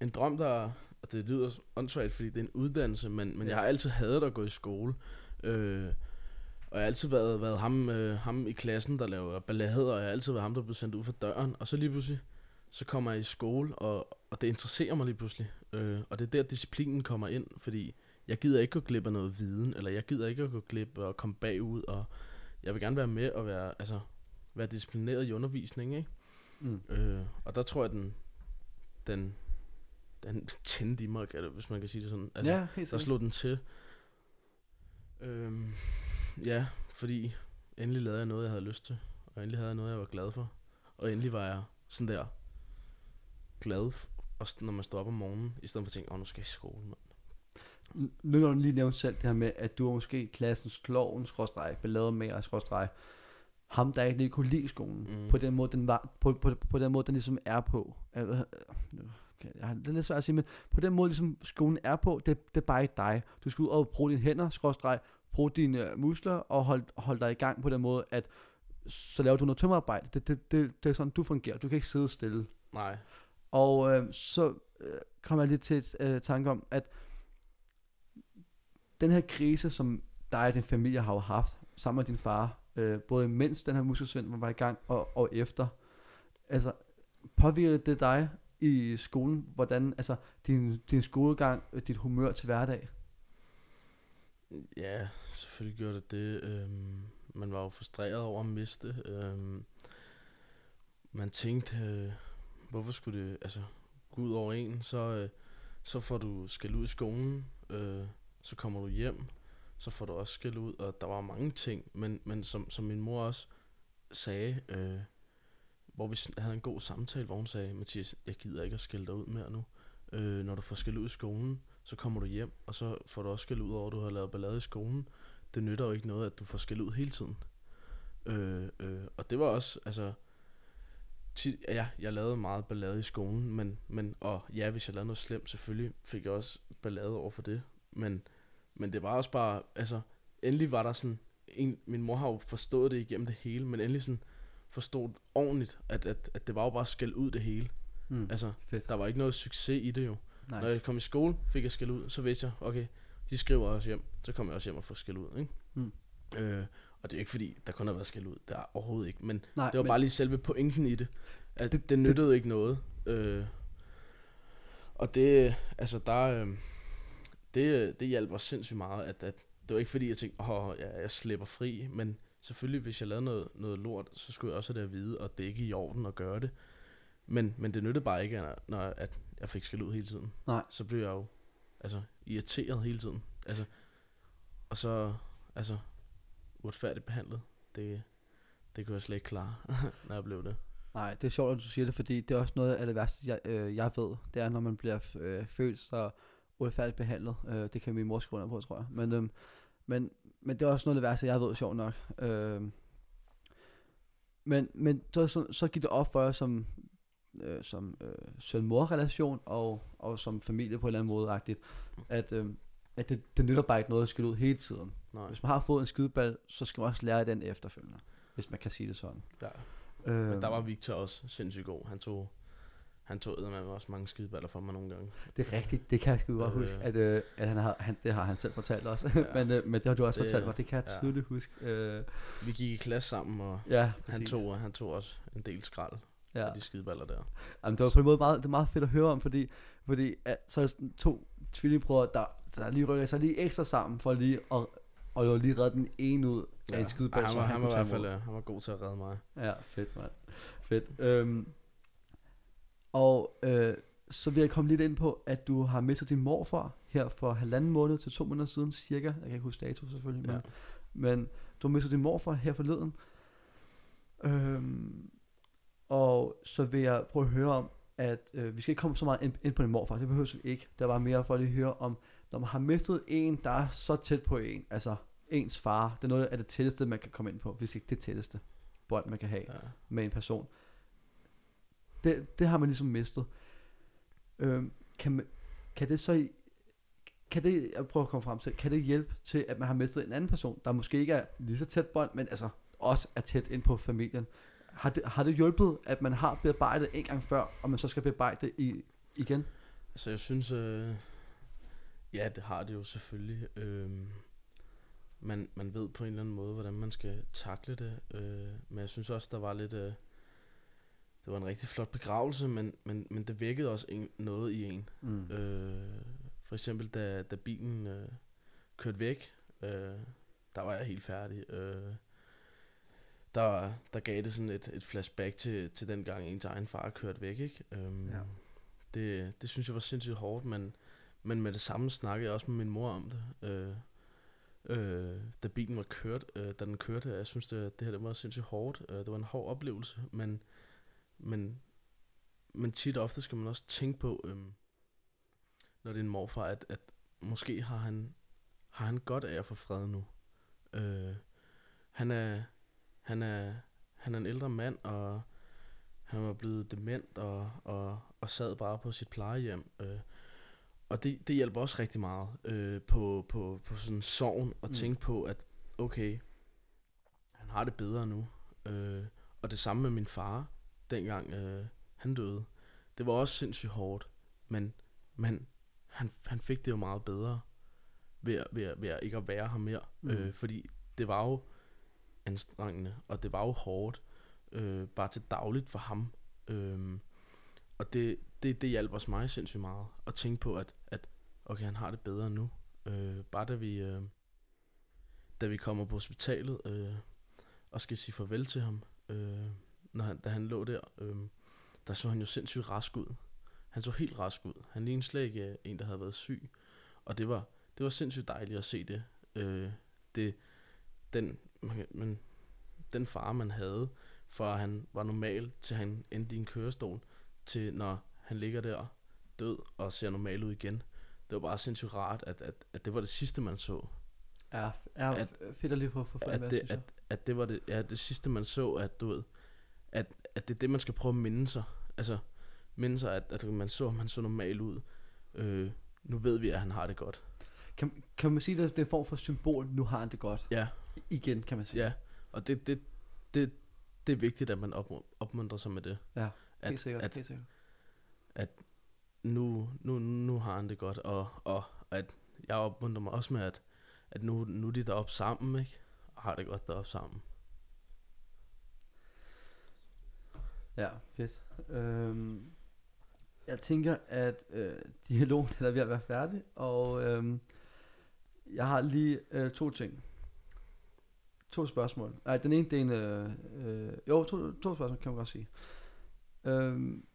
en drøm, der, og det lyder åndssvagt, fordi det er en uddannelse, men, men jeg har altid hadet at gå i skole. Øh, og jeg har altid været, været ham, øh, ham i klassen, der laver ballade, og jeg har altid været ham, der blev sendt ud for døren. Og så lige pludselig, så kommer jeg i skole, og, og det interesserer mig lige pludselig. Øh, og det er der, disciplinen kommer ind, fordi jeg gider ikke gå glip af noget viden, eller jeg gider ikke at gå glip og komme bagud, og jeg vil gerne være med og være, altså, være disciplineret i undervisning, ikke? Mm. Øh, og der tror jeg, den, den, den tændte i mig, hvis man kan sige det sådan. Altså, ja, der slog den til. Øhm, ja, fordi endelig lavede jeg noget, jeg havde lyst til. Og endelig havde jeg noget, jeg var glad for. Og endelig var jeg sådan der glad, også når man står op om morgenen, i stedet for at tænke, åh, nu skal jeg i skole, mand. Nu når du lige nævnte selv det her med, at du er måske klassens klovn, skråstreg, ballademager, skråstreg, ham der ikke lige kunne lide skolen, Mm. på den måde, den var, på, på, på den måde, den ligesom er på. Øh, Okay, jeg har, det er lidt svært at sige, men på den måde, ligesom skolen er på, det, det er bare ikke dig. Du skal ud og bruge dine hænder, skråstreg, bruge dine muskler, og holde hold dig i gang på den måde, at så laver du noget tømmerarbejde. Det, det, det, det er sådan, du fungerer. Du kan ikke sidde stille. Nej. Og øh, så øh, kom jeg lidt til et øh, tanke om, at den her krise, som dig og din familie har jo haft, sammen med din far, øh, både mens den her muskelsvind var i gang, og, og efter, altså, påvirkede det dig i skolen, hvordan, altså, din, din skolegang, øh, dit humør til hverdag? Ja, selvfølgelig gjorde det det. Øhm, man var jo frustreret over at miste. Øhm, man tænkte, øh, hvorfor skulle det altså, gå ud over en? Så, øh, så får du skæld ud i skolen, øh, så kommer du hjem, så får du også skæld ud, og der var mange ting, men, men som, som min mor også sagde, øh, hvor vi havde en god samtale, hvor hun sagde, Mathias, jeg gider ikke at skælde dig ud mere nu. Øh, når du får skæld ud i skolen, så kommer du hjem, og så får du også skæld ud over, at du har lavet ballade i skolen. Det nytter jo ikke noget, at du får skæld ud hele tiden. Øh, øh, og det var også, altså, tit, ja, jeg lavede meget ballade i skolen, men, men, og ja, hvis jeg lavede noget slemt, selvfølgelig fik jeg også ballade over for det. Men, men det var også bare, altså, endelig var der sådan, en, min mor har jo forstået det igennem det hele, men endelig sådan forstod ordentligt, at, at, at det var jo bare skæld ud det hele. Mm. Altså, Fedt. der var ikke noget succes i det jo. Nice. Når jeg kom i skole, fik jeg skæld ud, så vidste jeg, okay, de skriver også hjem, så kommer jeg også hjem og får skæld ud, ikke? Mm. Øh, og det er ikke fordi, der kun har været skæld ud, der er overhovedet ikke, men Nej, det var men, bare lige selve pointen i det, at Det- det, det nyttede ikke noget. Øh, og det, altså der, øh, det, det hjalp os sindssygt meget, at, at det var ikke fordi, jeg tænkte, åh, jeg, jeg slipper fri, men selvfølgelig, hvis jeg lavede noget, noget lort, så skulle jeg også have det at vide, og det er ikke i orden at gøre det. Men, men det nyttede bare ikke, når, når at jeg fik skæld ud hele tiden. Nej. Så blev jeg jo altså, irriteret hele tiden. Altså, og så altså, uretfærdigt behandlet. Det, det kunne jeg slet ikke klare, når jeg blev det. Nej, det er sjovt, at du siger det, fordi det er også noget af det værste, jeg, øh, jeg ved. Det er, når man bliver øh, født så uretfærdigt behandlet. Øh, det kan min mor skrive under på, tror jeg. Men, øh, men, men det er også noget af det værste, jeg ved, sjovt nok. Øh, men men så, så, så gik det op for jer som, øh, som øh, søn-mor-relation og, og som familie på en eller anden måde, -agtigt, at, øh, at det, det nytter bare ikke noget at skille ud hele tiden. Nej. Hvis man har fået en skydeball, så skal man også lære den efterfølgende, hvis man kan sige det sådan. Ja. Øh, Men der var Victor også sindssygt god. Han tog, han tog med også mange skideballer for mig nogle gange. Det er rigtigt, det kan jeg sgu godt Øh. huske, at, øh, at han har, han, det har han selv fortalt også, Ja. men, øh, men det har du også Det- fortalt mig, det kan jeg ja. tydeligt huske. Øh, Vi gik i klasse sammen, og ja, han tog, han tog også en del skrald ja. af de skideballer der. Jamen, det var på en måde meget, det er meget fedt at høre om, fordi, fordi at, så er sådan to tvillingbrødre, der, der lige rykker sig lige ekstra sammen, for lige at, og jo lige redde den ene ud af en skydeball, Ej, han, var, han, han, var i hvert fald øh, han var god til at redde mig. Ja, fedt, mand. Fedt. Øhm, og øh, så vil jeg komme lidt ind på, at du har mistet din morfar her for halvanden måned til to måneder siden, cirka. Jeg kan ikke huske dato selvfølgelig, men, Ja. men du har mistet din morfar her forleden. Øhm, og så vil jeg prøve at høre om, at øh, vi skal ikke komme så meget ind, ind på din morfar, det behøver vi ikke. Der var mere for at lige høre om, når man har mistet en, der er så tæt på en, altså ens far, det er noget af det tætteste, man kan komme ind på, hvis ikke det tætteste bånd, man kan have Ja. med en person. Det, det har man ligesom mistet. Øhm, kan man, kan det så kan det, jeg prøver at komme frem til, kan det hjælpe til, at man har mistet en anden person, der måske ikke er lige så tæt bånd, men altså også er tæt ind på familien. Har det, har det hjulpet, at man har bearbejdet en gang før, og man så skal bearbejde det i, igen? Altså, jeg synes, øh, ja, det har det jo selvfølgelig. Øh, man, man ved på en eller anden måde, hvordan man skal takle det. Øh, men jeg synes også, der var lidt... Øh, det var en rigtig flot begravelse, men, men, men det vækkede også en, noget i en. Mm. Øh, for eksempel, da, da bilen øh, kørte væk, øh, der var jeg helt færdig. Øh, der, der gav det sådan et, et flashback til, til den gang, ens egen far kørte væk. Ikke? Øh, Ja. det, det synes jeg var sindssygt hårdt, men, men med det samme snakkede jeg også med min mor om det. Øh, øh, da bilen var kørt, øh, da den kørte, jeg synes, det, det her det var sindssygt hårdt. Øh, det var en hård oplevelse, men, men, men tit og ofte skal man også tænke på, øh, når det er en morfar, at, at måske har han, har han godt af at få fred nu. Øh, han er, han er, han er en ældre mand, og han var blevet dement og, og, og sad bare på sit plejehjem. Øh, og det, det hjælper også rigtig meget øh, på, på, på sådan sorgen at Mm. tænke på, at okay, han har det bedre nu. Øh, og det samme med min far, dengang øh, han døde. Det var også sindssygt hårdt, men, men han, han fik det jo meget bedre ved, ved, ved ikke at være her mere. Mm. Øh, fordi det var jo anstrengende, og det var jo hårdt, øh, bare til dagligt for ham. Øh, og det, det, det hjalp os mig sindssygt meget, at tænke på, at, at okay, han har det bedre nu. Øh, bare da vi, øh, da vi kommer på hospitalet øh, og skal sige farvel til ham, øh, når han, da han lå der, øh, der så han jo sindssygt rask ud. Han så helt rask ud. Han lignede slet ikke øh, en, der havde været syg. Og det var, det var sindssygt dejligt at se det. Øh, det den, man men, den far, man havde, fra han var normal, til han endte i en kørestol, til når han ligger der død og ser normal ud igen. Det var bare sindssygt rart, at, at, at det var det sidste, man så. Ja, er At- fedt at lige få for At det, at, at det var det, ja, det sidste, man så, at du ved, at, at det er det, man skal prøve at minde sig. Altså, minde sig, at, at man så, han så normal ud. Øh, nu ved vi, at han har det godt. Kan, kan man sige, at det er en form for symbol, nu har han det godt? Ja, Igen, kan man sige. ja. Og det, det, det, det er vigtigt, at man op, opmuntrer sig med det. Ja, At, helt sikkert, at helt sikkert. nu, nu, nu har han det godt, og, og at jeg opmuntrer mig også med, at, at nu, nu er de deroppe sammen, ikke? Og har det godt deroppe sammen. Ja, fedt. Øhm, jeg tænker, at øh, dialogen den er ved at være færdig, og øhm, jeg har lige øh, to ting. To spørgsmål. Nej, den ene, det er en... Øh, øh, jo, to, to spørgsmål kan man godt sige. Øhm,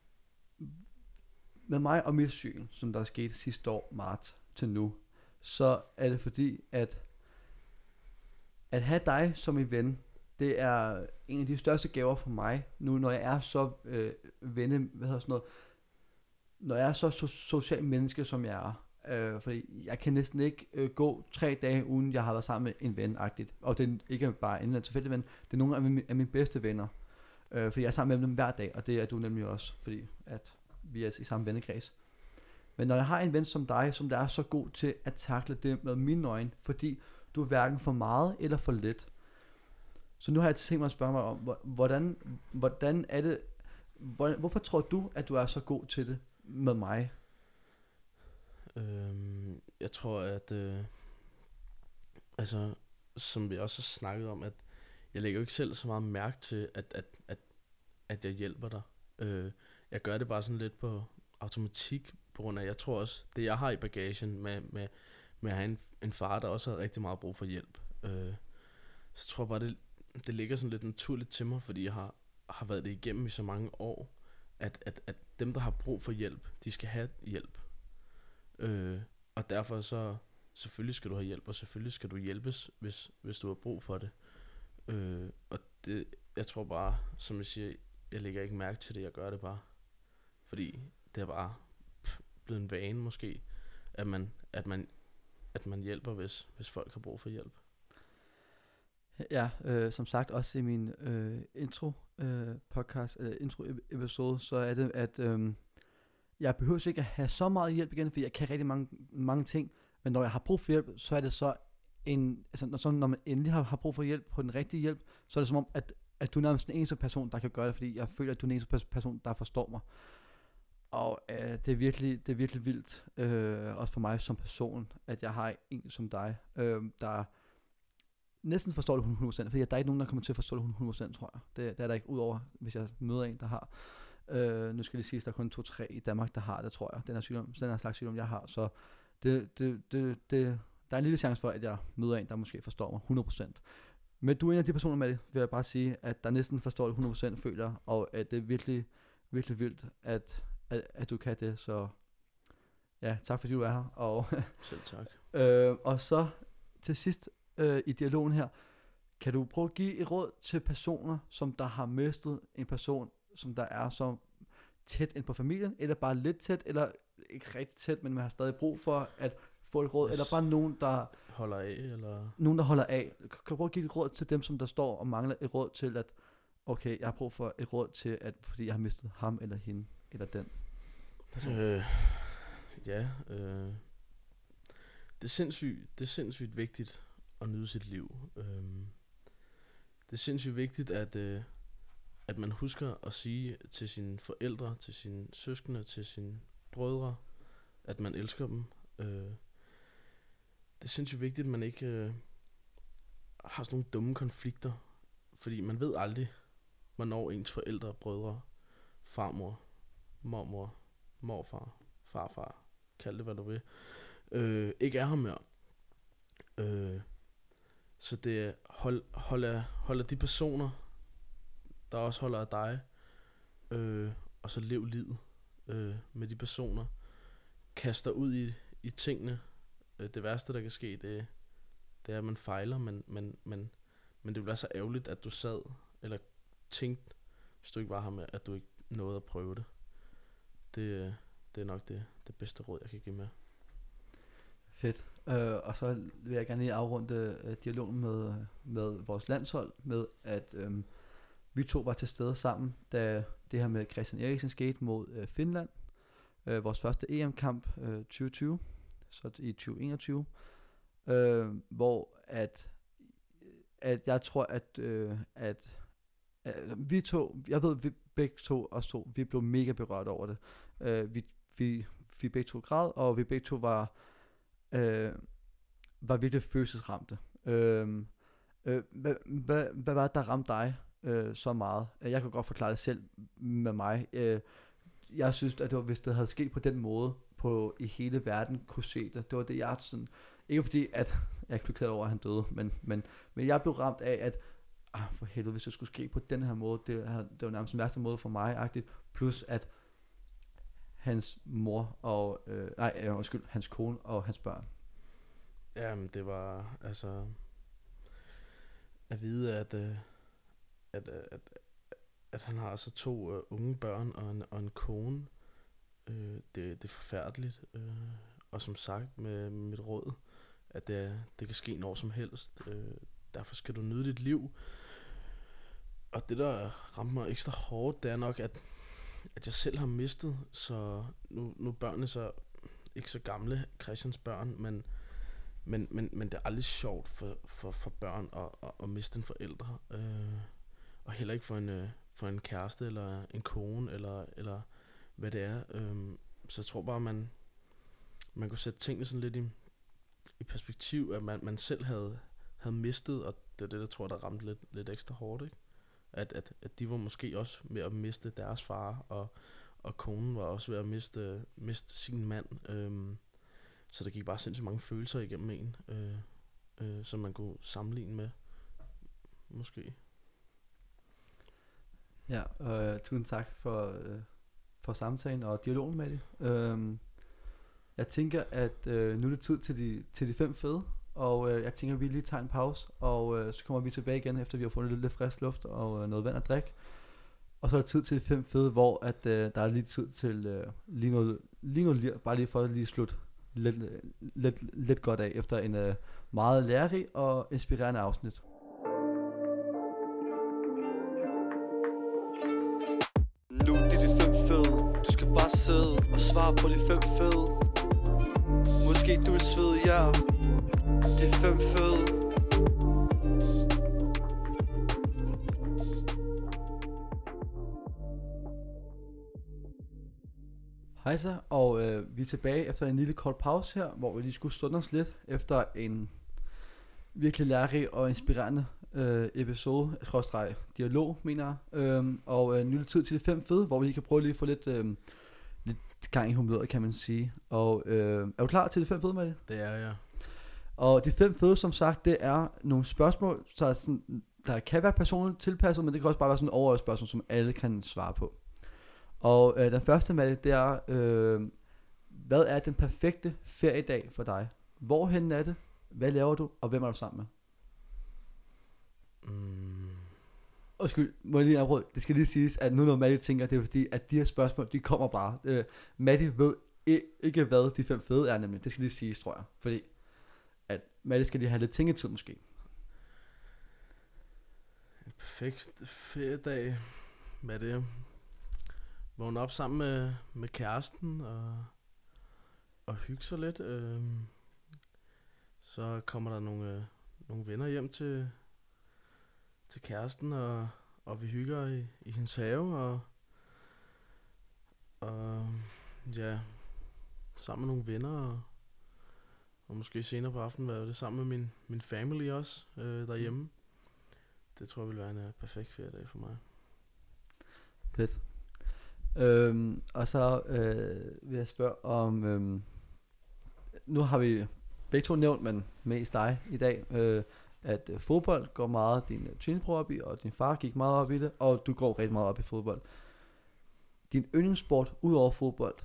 med mig og mit syn, som der er sket sidste år, marts til nu, så er det fordi, at at have dig som en ven, det er en af de største gaver for mig, nu når jeg er så øh, venne, hvad hedder sådan noget, når jeg er så, så social menneske, som jeg er. Øh, fordi jeg kan næsten ikke øh, gå tre dage, uden jeg har været sammen med en ven -agtigt. Og det er ikke bare en tilfældig ven, det er nogle af mine, af mine bedste venner. Øh, fordi jeg er sammen med dem hver dag, og det er du nemlig også, fordi at vi er i samme vennekreds. Men når jeg har en ven som dig, som der er så god til at takle det med mine øjne, fordi du er hverken for meget eller for lidt. Så nu har jeg tænkt mig at spørge mig om, hvordan, hvordan er det, hvordan, hvorfor tror du, at du er så god til det med mig? Øhm, jeg tror, at... Øh, altså, som vi også har snakket om, at jeg lægger jo ikke selv så meget mærke til, at, at, at, at jeg hjælper dig. Øh, jeg gør det bare sådan lidt på automatik, på grund af, jeg tror også, det jeg har i bagagen med, med, med at have en, en far, der også har rigtig meget brug for hjælp. Øh, så tror jeg bare, det, det ligger sådan lidt naturligt til mig, fordi jeg har, har været det igennem i så mange år, at, at, at dem, der har brug for hjælp, de skal have hjælp. Øh, og derfor så, selvfølgelig skal du have hjælp, og selvfølgelig skal du hjælpes, hvis, hvis du har brug for det. Øh, og det, jeg tror bare, som jeg siger, jeg lægger ikke mærke til det, jeg gør det bare. Fordi det er bare pff, blevet en vane måske, at man, at man, at man hjælper, hvis, hvis folk har brug for hjælp. Ja, øh, som sagt også i min øh, intro øh, podcast, eller intro episode, så er det, at, øh, jeg behøver ikke at have så meget hjælp igen, fordi jeg kan rigtig mange, mange ting, men når jeg har brug for hjælp, så er det så en, altså, når, så når man endelig har, har brug for hjælp på den rigtige hjælp, så er det som om, at, at du er nærmest den eneste person, der kan gøre det, fordi jeg føler, at du er den eneste person, der forstår mig. Og øh, det, er virkelig, det er virkelig vildt, øh, også for mig som person, at jeg har en som dig, øh, der næsten forstår det 100%, fordi der er ikke nogen, der kommer til at forstå det 100%, tror jeg. Det, det er der ikke, udover hvis jeg møder en, der har. Øh, nu skal det siges, at der er kun to-tre i Danmark, der har det, tror jeg. Den her, sygdom, den her slags sygdom, jeg har. Så det, det, det, det, der er en lille chance for, at jeg møder en, der måske forstår mig 100%. Men du er en af de personer med det, vil jeg bare sige, at der næsten forstår det 100% føler, og at det er virkelig, virkelig vildt, at, at, at du kan det. Så ja, tak fordi du er her. Og, Selv tak. øh, og så til sidst øh, i dialogen her, kan du prøve at give et råd til personer, som der har mistet en person, som der er så tæt ind på familien, eller bare lidt tæt, eller ikke rigtig tæt, men man har stadig brug for at få et råd, Yes. eller bare nogen, der Holder af, eller... nogen, der holder af. Kan prøve at give et råd til dem, som der står og mangler et råd til, at okay, jeg har brug for et råd til, at fordi jeg har mistet ham eller hende, eller den. Øh, ja, øh, det, er sindssygt, det er sindssygt vigtigt at nyde sit liv. Øhm, det er sindssygt vigtigt, at, øh, at man husker at sige til sine forældre, til sine søskende, til sine brødre, at man elsker dem. Øh, det er sindssygt vigtigt, at man ikke øh, har sådan nogle dumme konflikter, fordi man ved aldrig, hvornår ens forældre, brødre, farmor, mormor, morfar, farfar, kald det hvad du vil, øh, ikke er her mere. Øh, så det er, hold, hold, af, hold af de personer, der også holder af dig, øh, og så lev livet øh, med de personer. Kast dig ud i, i tingene. Øh, det værste, der kan ske, det, det er, at man fejler, men, men, men, men det vil være så ærgerligt, at du sad, eller tænkte, hvis du ikke var her med, at du ikke nåede at prøve det. Det, øh, det er nok det, det bedste råd, jeg kan give med. Fedt. Øh, og så vil jeg gerne lige afrunde øh, dialogen med, med vores landshold, med at øh, vi to var til stede sammen, da det her med Christian Eriksen skete mod øh, Finland. Øh, vores første EM-kamp øh, 2020, så i 2021, øh, hvor at, at jeg tror, at, øh, at, at vi to, jeg ved, vi begge to, os to, vi blev mega berørt over det. Øh, vi, vi, vi begge to græd, og vi begge to var øh, var virkelig følelsesramte. Øh, øh, hvad, hvad, hvad var det, der ramte dig øh, så meget? Jeg kan godt forklare det selv med mig. Øh, jeg synes, at det var, hvis det havde sket på den måde, på i hele verden kunne se det. Det var det, jeg sådan... Ikke fordi, at jeg er over, at han døde, men, men, men jeg blev ramt af, at ah, for helvede, hvis det skulle ske på den her måde, det, her- det var nærmest den værste måde for mig, agtigt. plus at hans mor og, øh, nej, øh, undskyld, hans kone og hans børn. Jamen, det var altså at vide, at, øh, at, øh, at, at, han har altså to uh, unge børn og en, og en kone. Uh, det, det er forfærdeligt. Uh, og som sagt med mit råd, at det, det kan ske når som helst. Uh, derfor skal du nyde dit liv. Og det, der ramte mig ekstra hårdt, det er nok, at, at jeg selv har mistet, så nu, nu er børnene så ikke så gamle, Christians børn, men men, men, men det er aldrig sjovt for, for, for børn at, at, at miste en forældre. Øh, og heller ikke for en, øh, for en kæreste, eller en kone, eller, eller hvad det er. Øhm, så jeg tror bare, man, man kunne sætte tingene sådan lidt i, i perspektiv, at man, man selv havde, havde mistet, og det er det, der tror der ramte lidt, lidt ekstra hårdt, ikke? At, at, at de var måske også ved at miste deres far, og, og konen var også ved at miste, miste sin mand. Øhm, så der gik bare sindssygt mange følelser igennem en, øh, øh, som man kunne sammenligne med, måske. Ja, øh, tusind tak for, øh, for samtalen og dialogen med det. Øhm, jeg tænker, at øh, nu er det tid til de, til de fem fede, og øh, jeg tænker, at vi lige tager en pause, og øh, så kommer vi tilbage igen, efter vi har fundet lidt, lidt frisk luft og øh, noget vand at drikke. Og så er det tid til de fem fede, hvor at, øh, der er lige tid til øh, lige noget, lige noget lir, bare lige for at lige slutte lidt, lidt, lidt godt af, efter en øh, meget lærerig og inspirerende afsnit. Sidde og svare på de fem fede. Måske du er sved, ja. De fem fede. Hej så, og øh, vi er tilbage efter en lille kort pause her, hvor vi lige skulle sunde os lidt efter en virkelig lærerig og inspirerende øh, episode, skråstreg dialog, mener jeg. Øhm, og øh, nu er det tid til det fem fede, hvor vi lige kan prøve lige at få lidt, øh, lidt gang i humøret, kan man sige. Og øh, er du klar til de fem fede, Malte? Det er jeg. Og de fem fede, som sagt, det er nogle spørgsmål, så er sådan, der kan være personligt tilpasset, men det kan også bare være sådan overordnet spørgsmål, som alle kan svare på. Og øh, den første med det er, øh, hvad er den perfekte feriedag for dig? Hvorhen er det? Hvad laver du? Og hvem er du sammen med? Mm, Undskyld, må jeg lige afbryde? Det skal lige siges, at nu når Maddie tænker, det er fordi, at de her spørgsmål, de kommer bare. Øh, Maddie ved ikke, hvad de fem fede er nemlig. Det skal lige siges, tror jeg. Fordi, at Maddie skal lige have lidt tænketid måske. en perfekt feriedag. Hvad er det? Vågne op sammen med, med kæresten og, og hygge sig lidt. Øh, så kommer der nogle, øh, nogle venner hjem til, til kæresten, og, og vi hygger i, i hendes have. Og, og ja, sammen med nogle venner. Og, og måske senere på aftenen være det sammen med min, min family også øh, derhjemme. Det tror jeg vil være en uh, perfekt feriedag for mig. Fedt. Øhm, og så øh, vil jeg spørge om, øhm, nu har vi begge to nævnt, men mest dig i dag, øh, at øh, fodbold går meget din øh, tvillingebror op i, og din far gik meget op i det, og du går rigtig meget op i fodbold. Din yndlingssport ud over fodbold,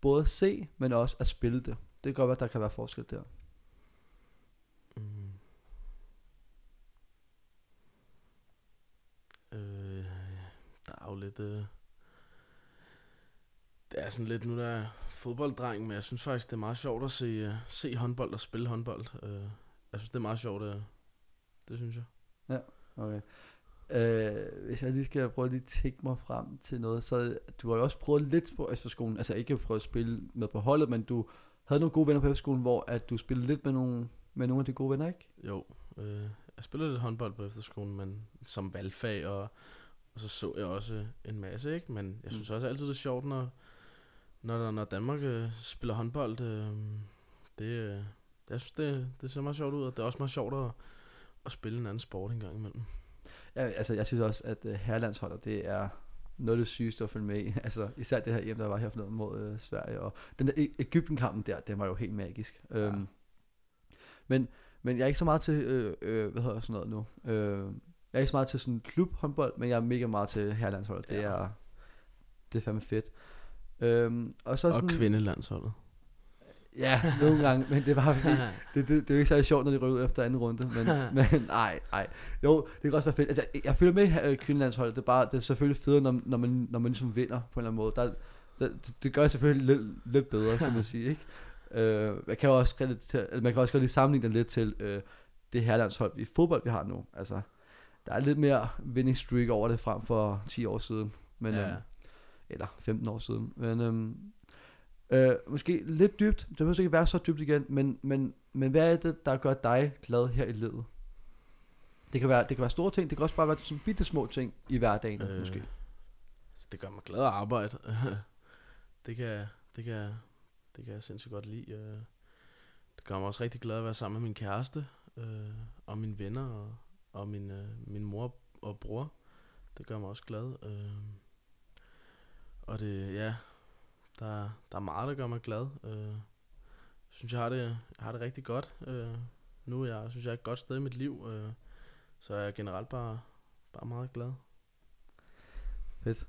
både at se, men også at spille det. Det kan godt være, at der kan være forskel der. Mm. Øh, der er jo lidt... Øh, det er sådan lidt, nu der er fodbolddreng, men jeg synes faktisk, det er meget sjovt at se, øh, se håndbold og spille håndbold. Øh, jeg synes, det er meget sjovt, uh, det synes jeg. Okay. Øh, hvis jeg lige skal prøve lige at tænke mig frem til noget, så du har jo også prøvet lidt på efterskolen, altså ikke prøvet at spille med på holdet, men du havde nogle gode venner på efterskolen, hvor at du spillede lidt med nogle, med nogle af de gode venner, ikke? Jo, øh, jeg spillede lidt håndbold på efterskolen, men som valgfag, og, og så så jeg også en masse, ikke? Men jeg synes også altid, det er sjovt, når, når, der- når Danmark øh, spiller håndbold. Øh, det, øh, jeg synes, det, det ser meget sjovt ud, og det er også meget sjovt at, at spille en anden sport en gang imellem. Ja, altså jeg synes også, at uh, herrelandsholdet, det er noget af det sygeste at følge med i. Altså især det her hjem, der var her forleden mod øh, Sverige, og den der E- Ægypten-kampen der, den var jo helt magisk. Ja. Øhm, men, men jeg er ikke så meget til, øh, øh, hvad hedder sådan noget nu, øh, jeg er ikke så meget til sådan klubhåndbold, men jeg er mega meget til herrelandsholdet. Det Ja. er, det er fandme fedt. Øhm, og så Og sådan, kvindelandsholdet. Ja, nogle gange, men det var fordi, det, det, det er jo ikke særlig sjovt, når de ryger ud efter anden runde, men, men nej, nej. Jo, det kan også være fedt. Altså, jeg, jeg føler med i øh, kvindelandsholdet, det er bare, det er selvfølgelig federe, når, når, man, når man ligesom vinder på en eller anden måde. Der, der, det, det gør selvfølgelig lidt, lidt bedre, kan man sige, ikke? Øh, man kan også relatere, man kan også godt lige sammenligne det lidt til øh, det herrelandshold i fodbold, vi har nu. Altså, der er lidt mere winning streak over det frem for 10 år siden. Men, Ja. øhm, eller 15 år siden. Men øhm, øh, måske lidt dybt. Det behøver ikke være så dybt igen, men, men, men hvad er det, der gør dig glad her i livet? Det kan være, det kan være store ting, det kan også bare være sådan bitte små ting i hverdagen, øh. Måske. Det gør mig glad at arbejde. det, kan, det, kan, det kan jeg sindssygt godt lide. øh. Det gør mig også rigtig glad at være sammen med min kæreste, øh, og mine venner, og, og min, øh, min mor og bror. Det gør mig også glad. Øh. Og det, ja, der, der er meget, der gør mig glad. Øh. Jeg synes, jeg har det, jeg har det rigtig godt. Øh. Nu er jeg, synes jeg er et godt sted i mit liv. Øh. Så jeg er generelt bare, bare meget glad. Fedt.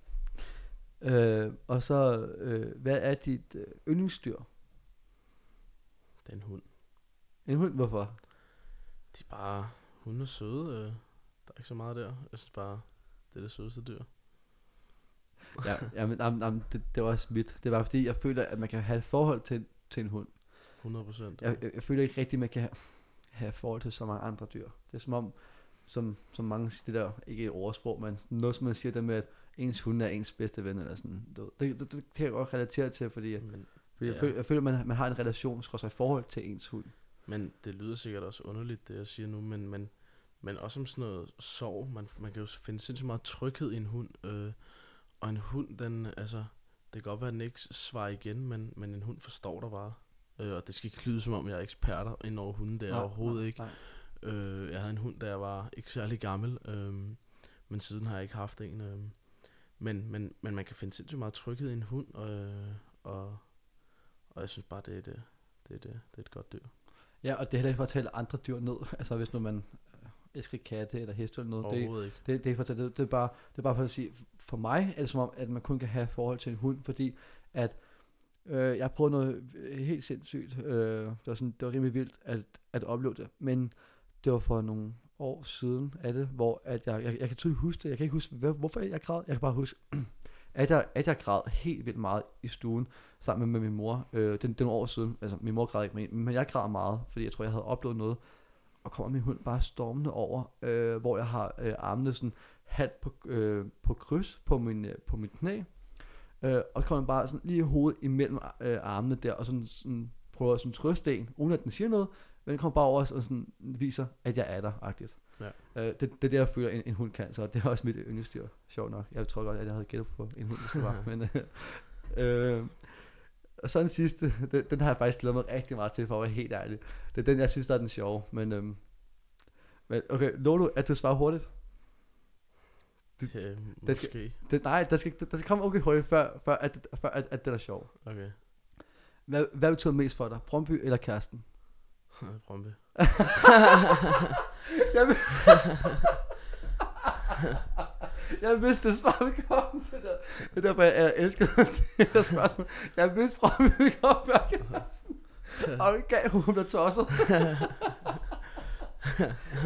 Øh, og så, øh, hvad er dit øh, yndlingsdyr? Det er en hund. En hund, hvorfor? De er bare, hun er søde. Øh. Der er ikke så meget der. Jeg synes bare, det er det sødeste dyr. Ja, ja men am, am, det, det var også mit. Det var fordi, jeg føler, at man kan have et forhold til, til en hund. 100 procent. Jeg, jeg, jeg føler ikke rigtigt, at man kan have, have forhold til så mange andre dyr. Det er som om, som, som mange siger det der, ikke et ordsprog, men noget som man siger det med, at ens hund er ens bedste ven, eller sådan. Ved. det, det, det, kan jeg godt relatere til, fordi, at, Men, fordi jeg, Ja. føler, jeg føler, man, man har en relation, skal i forhold til ens hund. men det lyder sikkert også underligt, det jeg siger nu, men, men, men også om sådan noget sorg. Man, man kan jo finde sindssygt meget tryghed i en hund. Øh, og en hund, den, altså, det kan godt være, at den ikke svarer igen, men, men en hund forstår dig bare. Øh, og det skal ikke lyde som om, jeg er eksperter inden over hunden, det er jeg overhovedet ikke. Nej. Øh, jeg havde en hund, da jeg var ikke særlig gammel, øh, men siden har jeg ikke haft en. Øh, men, men, men man kan finde sindssygt meget tryghed i en hund, øh, og, og jeg synes bare, det er et, øh, det er et, øh, det er et godt dyr. Ja, og det er heller ikke for at tale andre dyr ned. Altså hvis nu man øh, elsker katte eller heste eller noget. Det, ikke. det, det, er for, det, det, er bare, det er bare for at sige, for mig er det som om, at man kun kan have forhold til en hund, fordi at øh, jeg prøvede noget helt sindssygt. Øh, det, var sådan, det var rimelig vildt at, at opleve det. Men det var for nogle år siden af det, hvor at jeg, jeg, jeg kan tydeligt huske det. Jeg kan ikke huske, hvad, hvorfor jeg græd. Jeg kan bare huske, at jeg, at jeg græd helt vildt meget i stuen sammen med, med min mor. Øh, den, den år siden. Altså, min mor græd ikke med, men jeg græd meget, fordi jeg tror, jeg havde oplevet noget. Og kommer min hund bare stormende over, øh, hvor jeg har øh, armene sådan halvt på, øh, på kryds på min, øh, på mit knæ. Øh, og så kommer den bare sådan lige hovedet imellem øh, armene der, og sådan, sådan prøver at sådan trøste en, uden at den siger noget, men den kommer bare over og sådan viser, at jeg er der, agtigt. Ja. Øh, det, det er det, jeg føler, en, en hund kan, så det er også mit yndlingsdyr, sjovt nok. Jeg tror godt, at jeg havde gættet på en hund, hvis det var, men... Øh, øh, og så den sidste, den, den har jeg faktisk glædet mig rigtig meget til, for at være helt ærlig. Det er den, jeg synes, der er den sjove, men... Øhm, men okay, Lolo, at du svarer hurtigt. Det- Øh, det skal-. Det, nej, der skal, der skal komme okay hurtigt, før, før, at, før at, at det er sjovt. Okay. Hvad, hvad betyder mest for dig? Brøndby eller kæresten? Brøndby. Jeg, jeg vidste, det svar ville komme. Det, der. det er derfor, jeg, jeg elskede det her spørgsmål. Jeg vidste, Brøndby ville komme før kæresten. Og det gav hun blev tosset.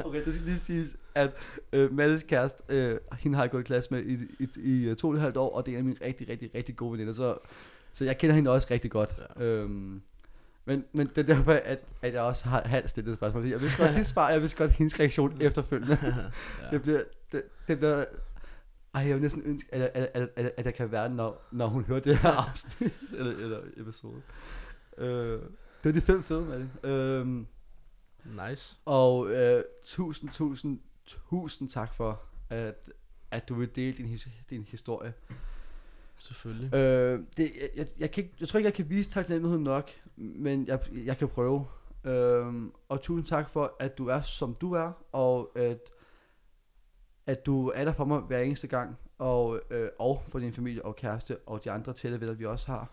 okay, det skal lige siges, at øh, Mattes kæreste, øh, hende har jeg gået i klasse med i, i, i, i to og et halvt år, og det er en af mine rigtig, rigtig, rigtig gode veninder, så, så jeg kender hende også rigtig godt. Ja. Øhm, men, men det er derfor, at, at jeg også har halvt stillet et spørgsmål. Jeg vidste godt dit svar, jeg vidste godt hendes reaktion efterfølgende. ja. Det bliver, det, det bliver, ej, jeg vil næsten ønske, at, at, at, at, at jeg kan være, når, når hun hører det her afsnit, eller, eller episode. Øh, det er de fem fede med det. Øhm, Nice. og øh, tusind, tusind, tusind tak for, at, at du vil dele din, his, din historie. Selvfølgelig. Øh, det, jeg, jeg, jeg, kan ikke, jeg tror ikke, jeg kan vise taknemmelighed nok, men jeg, jeg kan prøve. Øhm, og tusind tak for, at du er, som du er, og at, at du er der for mig hver eneste gang, og, øh, og for din familie og kæreste, og de andre tætte venner, vi også har.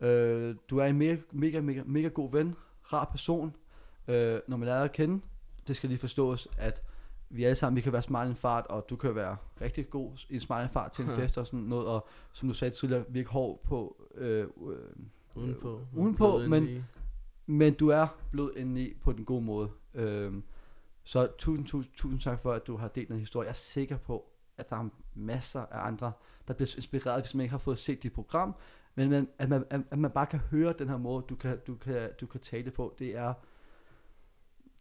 Øh, du er en mega, mega, mega, mega god ven, rar person, øh, når man lærer at kende. Det skal lige forstås, at vi alle sammen, vi kan være smart i en fart, og du kan være rigtig god i en smart en fart til en fest og sådan noget, og som du sagde tidligere, virke hård på, øh, øh, Udenpå. udenpå, Blød men- indeni. men du er blød indeni på den gode måde. Øhm, så tusind, tusind, tusind tak for, at du har delt den historie. Jeg er sikker på, at der er masser af andre, der bliver inspireret, hvis man ikke har fået set dit program. Men man, at, man, at man bare kan høre den her måde, du kan, du kan, du kan tale på. Det er,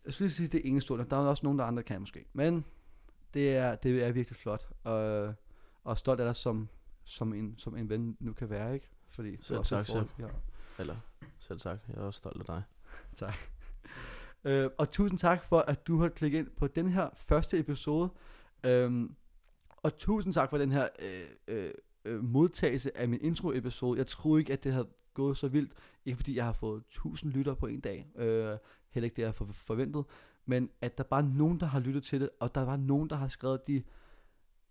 jeg skulle lige sige, det er enestående. Der er også nogen, der andre kan måske. Men det er, det er virkelig flot. Og, og stolt af dig, som, som, en, som en ven nu kan være, ikke? Fordi Selv tak, Sepp. ja. Eller, selv tak. Jeg er også stolt af dig. Øh, og tusind tak for, at du har klikket ind på den her første episode. Øhm, og tusind tak for den her øh, øh, øh, modtagelse af min intro-episode. Jeg troede ikke, at det havde gået så vildt. Ikke fordi jeg har fået 1000 lytter på en dag. Øh, heller ikke det, jeg for- forventet. Men at der bare er nogen, der har lyttet til det. Og der var nogen, der har skrevet de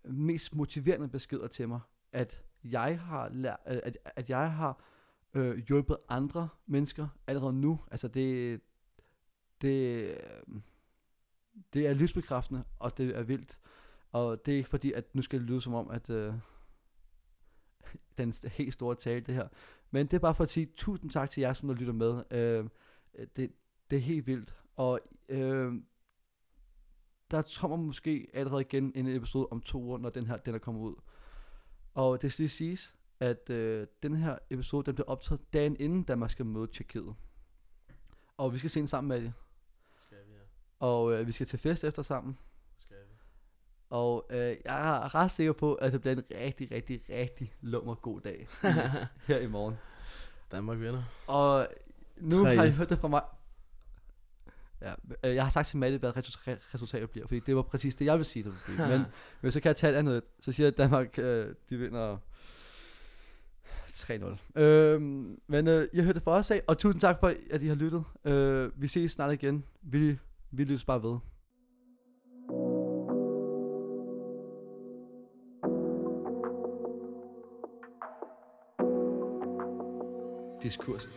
mest motiverende beskeder til mig. At jeg har, lært, at, at jeg har øh, hjulpet andre mennesker allerede nu. Altså det, det, det er livsbekræftende, og det er vildt. Og det er ikke fordi, at nu skal det lyde som om, at øh, den helt store tale, det her. Men det er bare for at sige tusind tak til jer, som der lytter med. Øh, det, det er helt vildt. Og øh, der kommer måske allerede igen en episode om to uger, når den her den er kommet ud. Og det skal lige siges, at øh, den her episode, den bliver optaget dagen inden Danmark skal møde Tjekkiet. Og vi skal se den sammen med det. Skal vi, ja. Og øh, vi skal til fest efter sammen. Skal vi. Og øh, jeg er ret sikker på, at det bliver en rigtig, rigtig, rigtig lummer god dag her i morgen. Danmark vinder. Og nu 3-1. har I hørt det fra mig. Ja, øh, jeg har sagt til Matte, hvad resultat- resultatet bliver, fordi det var præcis det, jeg vil sige, det ville blive. Men, men så kan jeg tage et andet. et. Så siger jeg, at Danmark, øh, de vinder 3-0. Øhm, men øh, I har hørt det fra os af, og tusind tak for, at I har lyttet. Øh, vi ses snart igen. Vi, vi lyttes bare ved. Diskursen.